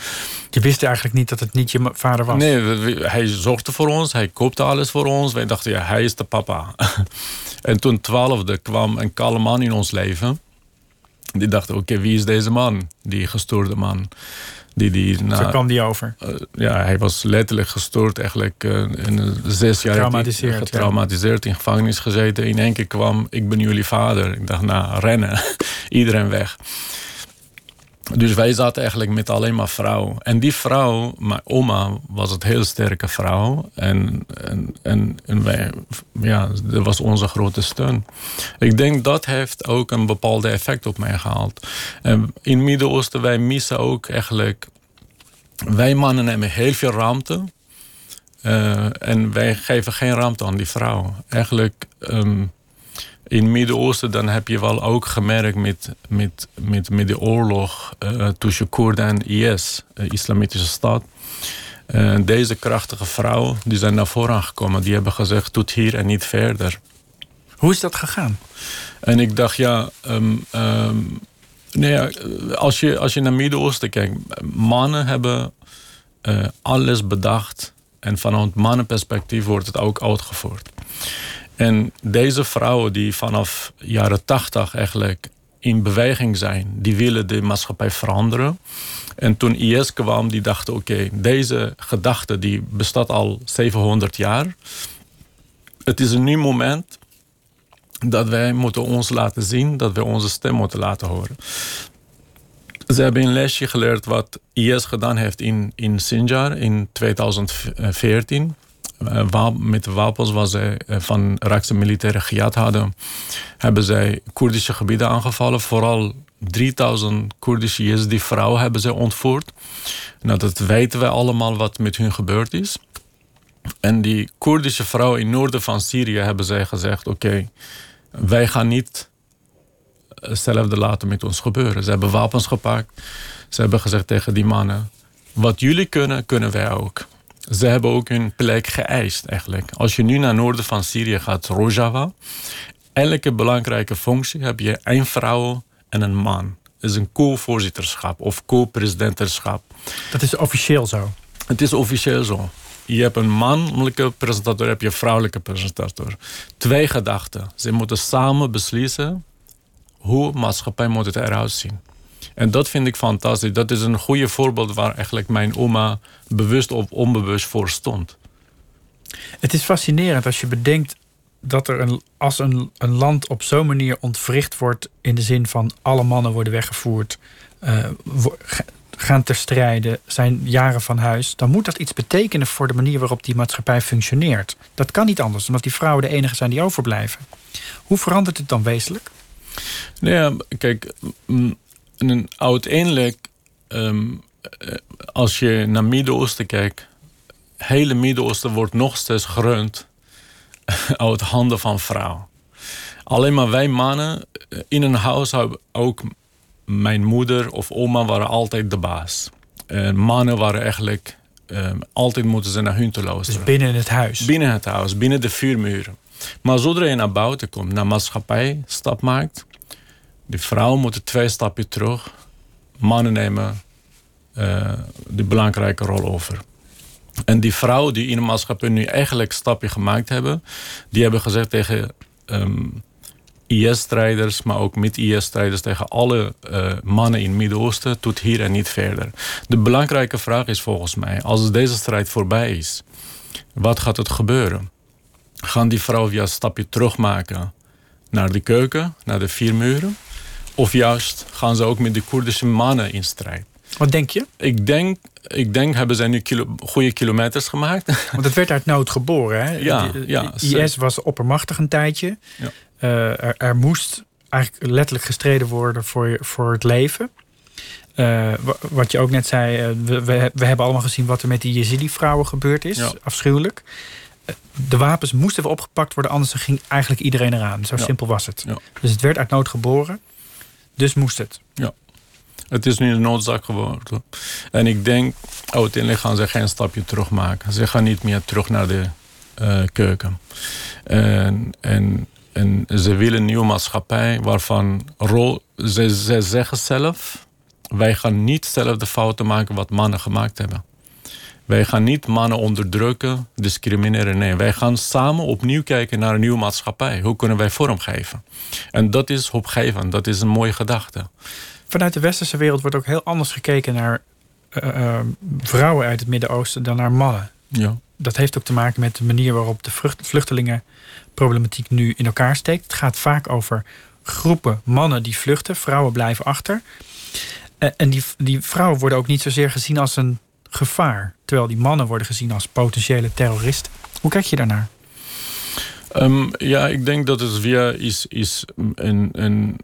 Je wist eigenlijk niet dat het niet je vader was? Nee, hij zorgde voor ons. Hij koopte alles voor ons. Wij dachten, ja, hij is de papa. en toen twaalfde kwam een kale man in ons leven. Die dachten, oké, wie is deze man? Die gestoorde man. Die, die, Zo kwam die over? Uh, ja, hij was letterlijk gestoord. Eigenlijk uh, in zes jaar getraumatiseerd, getraumatiseerd in gevangenis gezeten. In één keer kwam, ik ben jullie vader. Ik dacht, nou, rennen. Iedereen weg. Dus wij zaten eigenlijk met alleen maar vrouw. En die vrouw, mijn oma, was een heel sterke vrouw. En, en, en, en wij, ja, dat was onze grote steun. Ik denk dat heeft ook een bepaalde effect op mij gehaald. In het Midden-Oosten, wij missen ook eigenlijk... Wij mannen hebben heel veel ruimte. Uh, en wij geven geen ruimte aan die vrouw. Eigenlijk... Um, in het Midden-Oosten dan heb je wel ook gemerkt met, met, met, met de oorlog uh, tussen Koerden en IS, uh, Islamitische Staat. Uh, deze krachtige vrouwen die zijn naar voren gekomen. Die hebben gezegd, tot hier en niet verder. Hoe is dat gegaan? En ik dacht, ja... Um, um, nee, als, je, als je naar het Midden-Oosten kijkt... mannen hebben alles bedacht... en vanuit mannenperspectief wordt het ook uitgevoerd. En deze vrouwen die vanaf jaren tachtig eigenlijk in beweging zijn, die willen de maatschappij veranderen. En toen IS kwam, die dachten: oké, deze gedachte die bestaat al 700 jaar. Het is een nieuw moment dat wij moeten ons laten zien, dat wij onze stem moeten laten horen. Ze hebben een lesje geleerd wat IS gedaan heeft in, in Sinjar in 2014. Eh, met wapens wat zij eh, van Raakse militairen gejat hadden, hebben zij Koerdische gebieden aangevallen. Vooral 3000 Koerdische Yazidi vrouwen hebben zij ontvoerd. Nou, dat weten wij allemaal wat met hun gebeurd is. En die Koerdische vrouwen in het noorden van Syrië hebben zij gezegd: Oké, wij gaan niet hetzelfde laten met ons gebeuren. Ze hebben wapens gepakt. Ze hebben gezegd tegen die mannen: Wat jullie kunnen, kunnen wij ook. Ze hebben ook hun plek geëist eigenlijk. Als je nu naar het noorden van Syrië gaat, Rojava, elke belangrijke functie heb je één vrouw en een man. Dat is een co-voorzitterschap of co-presidenterschap. Dat is officieel zo? Het is officieel zo. Je hebt een mannelijke presentator, heb je een vrouwelijke presentator. Twee gedachten. Ze moeten samen beslissen hoe maatschappij moet het eruit zien. En dat vind ik fantastisch. Dat is een goede voorbeeld waar eigenlijk mijn oma bewust of onbewust voor stond. Het is fascinerend als je bedenkt dat er een, als een, een land op zo'n manier ontwricht wordt, in de zin van alle mannen worden weggevoerd, uh, gaan ter strijde, zijn jaren van huis, dan moet dat iets betekenen voor de manier waarop die maatschappij functioneert. Dat kan niet anders, omdat die vrouwen de enige zijn die overblijven. Hoe verandert het dan wezenlijk? Nou ja, kijk, een uiteindelijk, ehm, eh, als je naar Midden-Oosten kijkt, hele Midden-Oosten wordt nog steeds gerund uit handen van vrouwen. Alleen maar wij mannen eh, in een huishouden, ook mijn moeder of oma waren altijd de baas. En mannen waren eigenlijk, ehm, altijd moeten ze naar hun te luisteren. Dus binnen het huis? Binnen het huis, binnen de vier muren. Maar zodra je naar buiten komt, naar maatschappij stap maakt, de vrouwen moeten twee stappen terug. Mannen nemen uh, de belangrijke rol over. En die vrouwen die in de maatschappij nu eigenlijk stapje gemaakt hebben, die hebben gezegd tegen um, IS-strijders, maar ook met IS-strijders tegen alle uh, mannen in het Midden-Oosten, tot hier en niet verder. De belangrijke vraag is volgens mij, als deze strijd voorbij is, wat gaat het gebeuren? Gaan die vrouwen via een stapje terugmaken naar de keuken, naar de vier muren? Of juist gaan ze ook met de Koerdische mannen in strijd? Wat denk je? Ik denk, ik denk hebben zij nu kilo, goede kilometers gemaakt. Want het werd uit nood geboren. Hè? Ja, ja, IS was oppermachtig een tijdje. Ja. Uh, er, er, moest eigenlijk letterlijk gestreden worden voor, voor het leven. Uh, wat je ook net zei, uh, we, we, we, hebben allemaal gezien wat er met die Yazidi-vrouwen gebeurd is. Ja. Afschuwelijk. De wapens moesten opgepakt worden, anders ging eigenlijk iedereen eraan. Zo ja. simpel was het. Dus het werd uit nood geboren, dus moest het. Ja. Het is nu een noodzaak geworden. En ik denk, uiteindelijk gaan ze geen stapje terug maken. Ze gaan niet meer terug naar de uh, keuken. En, en, en ze willen een nieuwe maatschappij waarvan rol, ze, ze zeggen zelf, wij gaan niet zelf de fouten maken wat mannen gemaakt hebben. Wij gaan niet mannen onderdrukken, discrimineren. Nee, wij gaan samen opnieuw kijken naar een nieuwe maatschappij. Hoe kunnen wij vormgeven? En dat is hoopgevend, dat is een mooie gedachte vanuit de westerse wereld wordt ook heel anders gekeken naar uh, uh, vrouwen uit het Midden-Oosten dan naar mannen. Ja. Dat heeft ook te maken met de manier waarop de vluchtelingenproblematiek nu in elkaar steekt. Het gaat vaak over groepen mannen die vluchten, vrouwen blijven achter. Uh, en die, die vrouwen worden ook niet zozeer gezien als een gevaar, terwijl die mannen worden gezien als potentiële terroristen. Hoe kijk je daarnaar? Um, ja, ik denk dat het weer is, is een, een,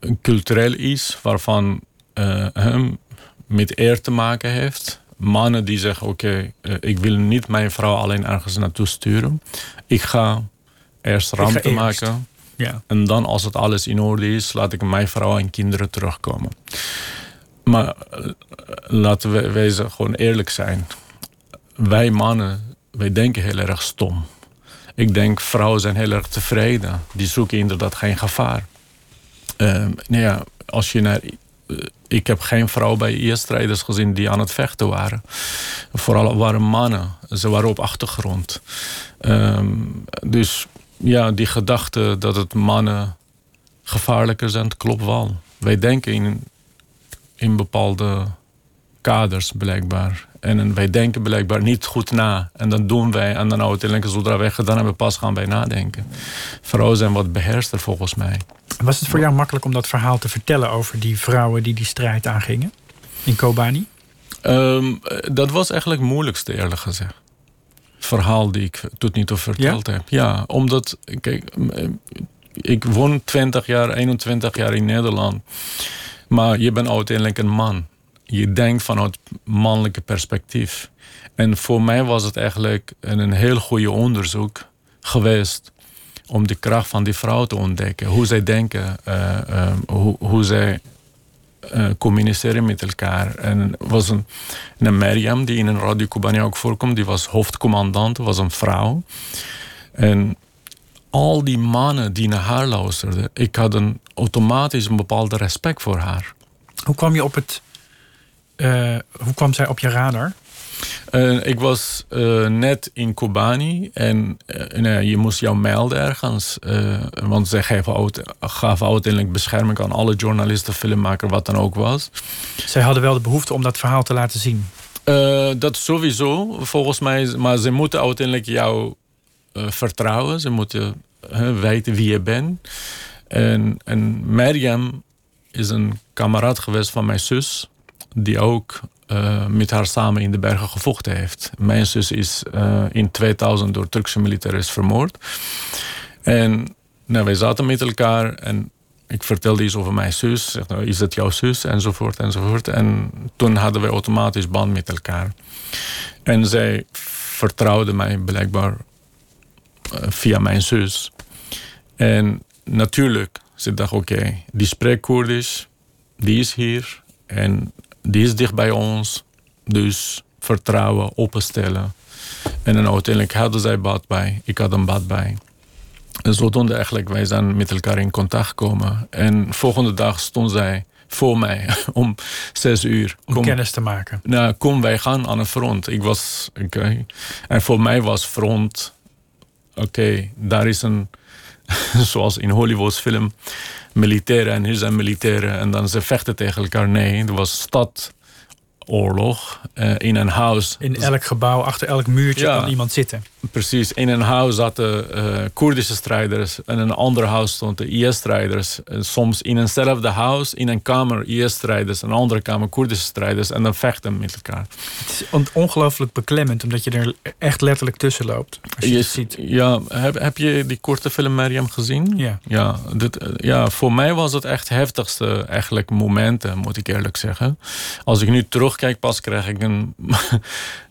een cultureel iets waarvan uh, hem met eer te maken heeft. Mannen die zeggen: Oké, okay, uh, ik wil niet mijn vrouw alleen ergens naartoe sturen. Ik ga eerst ruimte maken. Ja. En dan, als het alles in orde is, laat ik mijn vrouw en kinderen terugkomen. Maar uh, laten we wezen gewoon eerlijk zijn. Wij mannen, wij denken heel erg stom. Ik denk vrouwen zijn heel erg tevreden. Die zoeken inderdaad geen gevaar. Uh, nou ja, als je naar. Uh, ik heb geen vrouw bij IS-strijders gezien die aan het vechten waren. Vooral waren mannen. Ze waren op achtergrond. Um, dus ja, die gedachte dat het mannen gevaarlijker zijn, klopt wel. Wij denken in, in bepaalde kaders blijkbaar. En wij denken blijkbaar niet goed na. En dan doen wij. En dan uiteindelijk, zodra wij gedaan hebben, pas gaan wij nadenken. Vrouwen zijn wat beheerster volgens mij. Was het voor jou makkelijk om dat verhaal te vertellen over die vrouwen die die strijd aangingen in Kobani? Um, dat was eigenlijk het moeilijkste, eerlijk gezegd. Verhaal die ik tot nu toe verteld ja? heb. Ja, omdat, kijk, ik woon 20 jaar, 21 jaar in Nederland. Maar je bent uiteindelijk een man je denkt vanuit mannelijke perspectief. En voor mij was het eigenlijk een heel goede onderzoek geweest om de kracht van die vrouw te ontdekken. Hoe zij denken, uh, uh, hoe, hoe zij uh, communiceren met elkaar. En er was een, een die in een Radio Cubania ook voorkomt, die was hoofdcommandant, was een vrouw. En al die mannen die naar haar luisterden, ik had een, automatisch een bepaalde respect voor haar. Hoe kwam je op het uh, hoe kwam zij op je radar? Uh, ik was uh, net in Kobani en nee, je moest jou melden ergens. want zij gaven, gaven uiteindelijk bescherming aan alle journalisten, filmmakers, wat dan ook was. Zij hadden wel de behoefte om dat verhaal te laten zien? dat sowieso, volgens mij. Maar ze moeten uiteindelijk jou vertrouwen. Ze moeten weten wie je bent. En, en is een kameraad geweest van mijn zus die ook uh, met haar samen in de bergen gevochten heeft. Mijn zus is uh, in 2000 door Turkse militairen vermoord. En nou, wij zaten met elkaar en ik vertelde iets over mijn zus. Zeg, nou, is dat jouw zus? Enzovoort, enzovoort. En toen hadden we automatisch band met elkaar. En zij vertrouwde mij blijkbaar via mijn zus. En natuurlijk, ze dacht, oké, okay, die spreekt Koerdisch, die is hier en die is dicht bij ons. Dus vertrouwen, openstellen. En dan uiteindelijk hadden zij bad bij, ik had een bad bij. En zodoende eigenlijk, wij zijn met elkaar in contact gekomen. En volgende dag stond zij voor mij om zes uur. Om kennis te maken. Nou, kom, wij gaan aan een front. Ik was, oké. Okay. En voor mij was front, oké, okay, daar is een, zoals in Hollywoods film, militairen en hier zijn militairen. En dan ze vechten tegen elkaar. Nee, er was stad, oorlog uh, in een huis. In elk gebouw, achter elk muurtje ja, kan iemand zitten. Precies. In een huis zaten uh, Koerdische strijders. En in een ander huis stonden IS-strijders. Soms in eenzelfde huis, in een kamer IS-strijders. En een andere kamer Koerdische strijders. En dan vechten met elkaar. Het is ongelooflijk beklemmend, omdat je er echt letterlijk tussen loopt. Als je, je het ziet. Ja, heb, heb je die korte film Mariam gezien? Ja. Ja, dit, ja, voor mij was het echt heftigste eigenlijk momenten, moet ik eerlijk zeggen. Als ik nu terugkijk, pas krijg ik een,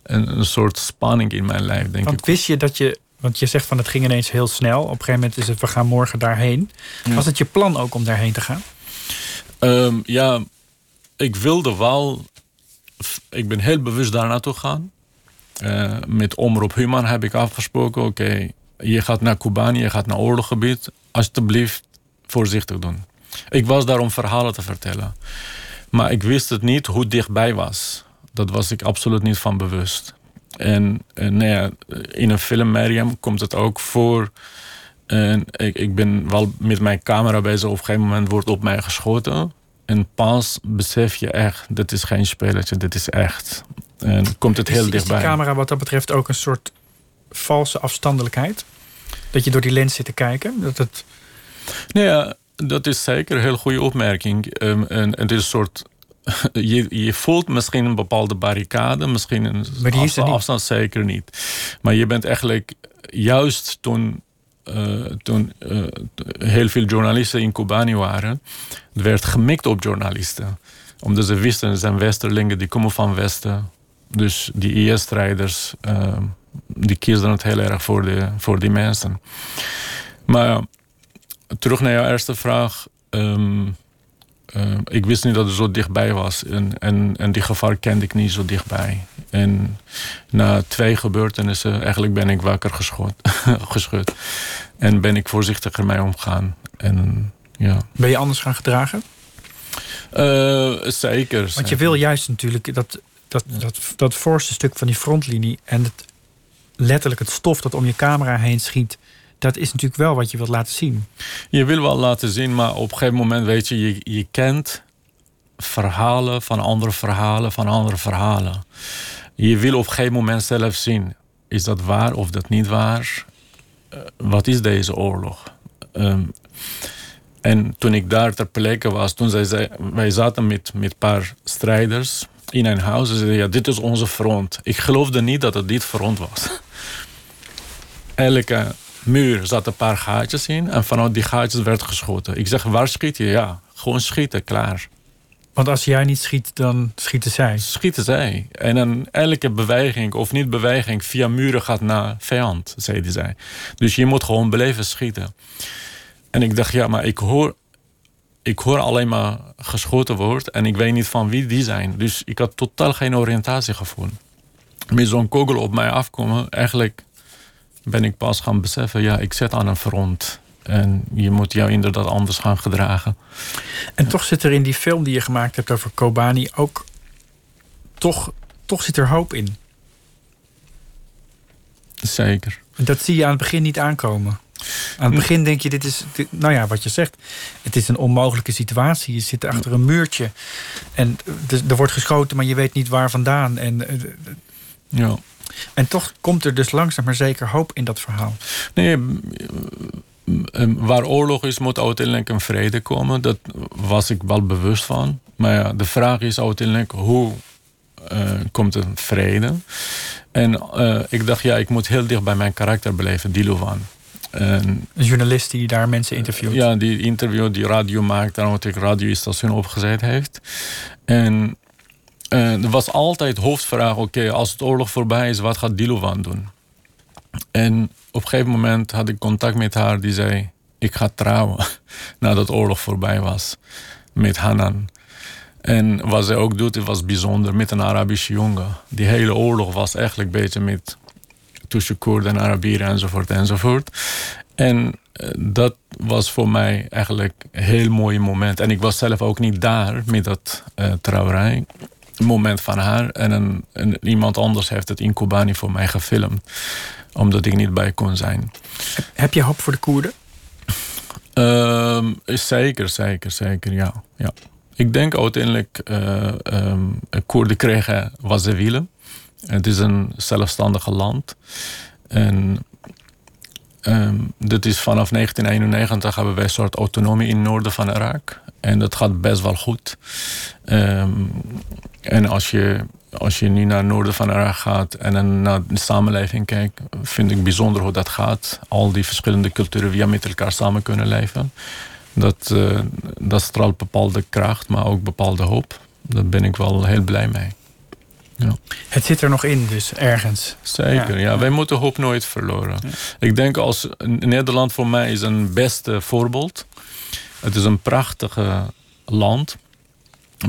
een, een soort spanning in mijn lijf, denk Want ik. wist je dat je, want je zegt van het ging ineens heel snel. Op een gegeven moment is het, we gaan morgen daarheen. Ja. Was het je plan ook om daarheen te gaan? Um, ja, ik wilde wel. Ik ben heel bewust daar naartoe gaan. Uh, met Omroep Human heb ik afgesproken: oké, okay, je gaat naar Kobani, je gaat naar oorlogsgebied. Alsjeblieft, voorzichtig doen. Ik was daar om verhalen te vertellen. Maar ik wist het niet hoe dichtbij was. Dat was ik absoluut niet van bewust. En, en nou ja, in een film, Mariam, komt het ook voor. En ik, ik ben wel met mijn camera bezig. Op een gegeven moment wordt op mij geschoten. En pas besef je echt, dit is geen spelletje, dit is echt. En komt het heel is, dichtbij. Is die camera wat dat betreft ook een soort valse afstandelijkheid? Dat je door die lens zit te kijken? Dat het... Nou ja, dat is zeker een heel goede opmerking. Um, en, en het is een soort je, je, voelt misschien een bepaalde barricade, misschien een afstand, afstand, zeker niet. Maar je bent eigenlijk juist toen, uh, toen uh, heel veel journalisten in Kobani waren, werd gemikt op journalisten. Omdat ze wisten, er zijn westerlingen die komen van Westen. Dus die IS-strijders, uh, die kiezen het heel erg voor, de, voor die mensen. Maar terug naar jouw eerste vraag. Um, uh, ik wist niet dat het zo dichtbij was. En, en, en die gevaar kende ik niet zo dichtbij. En na twee gebeurtenissen, eigenlijk ben ik wakker geschud. geschud. En ben ik voorzichtiger mee omgaan. En, ja. Ben je anders gaan gedragen? Uh, zeker. Want je wil juist natuurlijk dat, dat, dat, dat voorste stuk van die frontlinie... en het, letterlijk het stof dat om je camera heen schiet dat is natuurlijk wel wat je wilt laten zien. Je wil wel laten zien, maar op een gegeven moment weet je, je, je kent verhalen van andere verhalen van andere verhalen. Je wil op een gegeven moment zelf zien, is dat waar of dat niet waar? Uh, wat is deze oorlog? Um, en toen ik daar ter plekke was, toen zij, wij zaten met een paar strijders in een huis. Ze zeiden, ja, dit is onze front. Ik geloofde niet dat het dit front was. Elke muur zat een paar gaatjes in en vanuit die gaatjes werd geschoten. Ik zeg, waar schiet je? Ja, gewoon schieten, klaar. Want als jij niet schiet, dan schieten zij? Schieten zij. En dan elke beweging of niet beweging via muren gaat naar vijand, zeiden zij. Dus je moet gewoon beleven schieten. En ik dacht, ja, maar ik hoor, ik hoor alleen maar geschoten wordt en ik weet niet van wie die zijn. Dus ik had totaal geen oriëntatie gevonden. Met zo'n kogel op mij afkomen, eigenlijk ben ik pas gaan beseffen, ja, ik zit aan een front. En je moet jou inderdaad anders gaan gedragen. En toch zit er in die film die je gemaakt hebt over Kobani ook... toch, toch zit er hoop in. Zeker. En dat zie je aan het begin niet aankomen. Aan het begin denk je, dit is, dit, nou ja, wat je zegt. Het is een onmogelijke situatie. Je zit achter een muurtje. En er wordt geschoten, maar je weet niet waar vandaan. En, eh, ja. En toch komt er dus langzaam maar zeker hoop in dat verhaal. Nee, waar oorlog is, moet uiteindelijk een vrede komen. Dat was ik wel bewust van. Maar ja, de vraag is uiteindelijk hoe uh, komt er vrede? En uh, ik dacht, ja, ik moet heel dicht bij mijn karakter beleven, Dilovan. Een journalist die daar mensen interviewt. Ja, die interview, die radio maakt, daar wat ik radiostation opgezet heeft. En uh, er was altijd hoofdvraag, oké, als het oorlog voorbij is, wat gaat Dilovan doen? En op een gegeven moment had ik contact met haar, die zei, ik ga trouwen, nadat de oorlog voorbij was, met Hanan. En wat zij ook doet, het was bijzonder met een Arabische jongen. Die hele oorlog was eigenlijk een met tussen Koerden en Arabieren enzovoort enzovoort. En eh, dat was voor mij eigenlijk een heel mooi moment. En ik was zelf ook niet daar met dat uh, trouwerij. Moment van haar. En, een, en, iemand anders heeft het in Kobani voor mij gefilmd. Omdat ik niet bij kon zijn. Heb je hoop voor de Koerden? Uh, zeker, zeker, zeker, ja. ja. Ik denk uiteindelijk uh, um, Koerden kregen wat ze willen. Het is een zelfstandige land. En um, dit is vanaf 1991 hebben wij een soort autonomie in het noorden van Irak. En dat gaat best wel goed. Um, en als je, als je nu naar het noorden van Irak gaat en dan naar de samenleving kijkt, vind ik bijzonder hoe dat gaat. Al die verschillende culturen via met elkaar samen kunnen leven. Dat, uh, dat straalt bepaalde kracht, maar ook bepaalde hoop. Daar ben ik wel heel blij mee. Ja. Het zit er nog in, dus ergens. Zeker, ja. ja. Wij moeten hoop nooit verloren. Ja. Ik denk als Nederland voor mij is een beste voorbeeld. Het is een prachtige land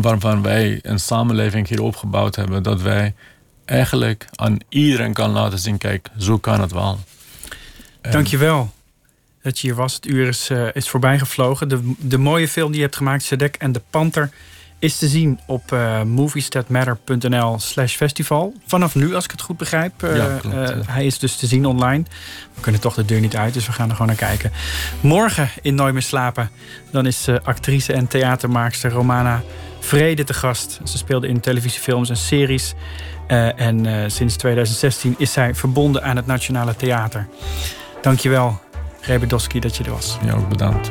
waarvan wij een samenleving hier opgebouwd hebben. Dat wij eigenlijk aan iedereen kan laten zien, kijk, zo kan het wel. Dankjewel dat je hier was. Het uur is, uh, is voorbij gevlogen. De, de mooie film die je hebt gemaakt, Sedek en de Panter is te zien op uh, moviestatmatter.nl slash festival. Vanaf nu, als ik het goed begrijp. Uh, ja, klopt, uh, hij is dus te zien online. We kunnen toch de deur niet uit, dus we gaan er gewoon naar kijken. Morgen in Nooit meer slapen. Dan is actrice en theatermaakster Romana Vrede te gast. Ze speelde in televisiefilms en series. en sinds 2016 is zij verbonden aan het Nationale Theater. Dankjewel, Rebedowski, dat je er was. Ja, ook bedankt.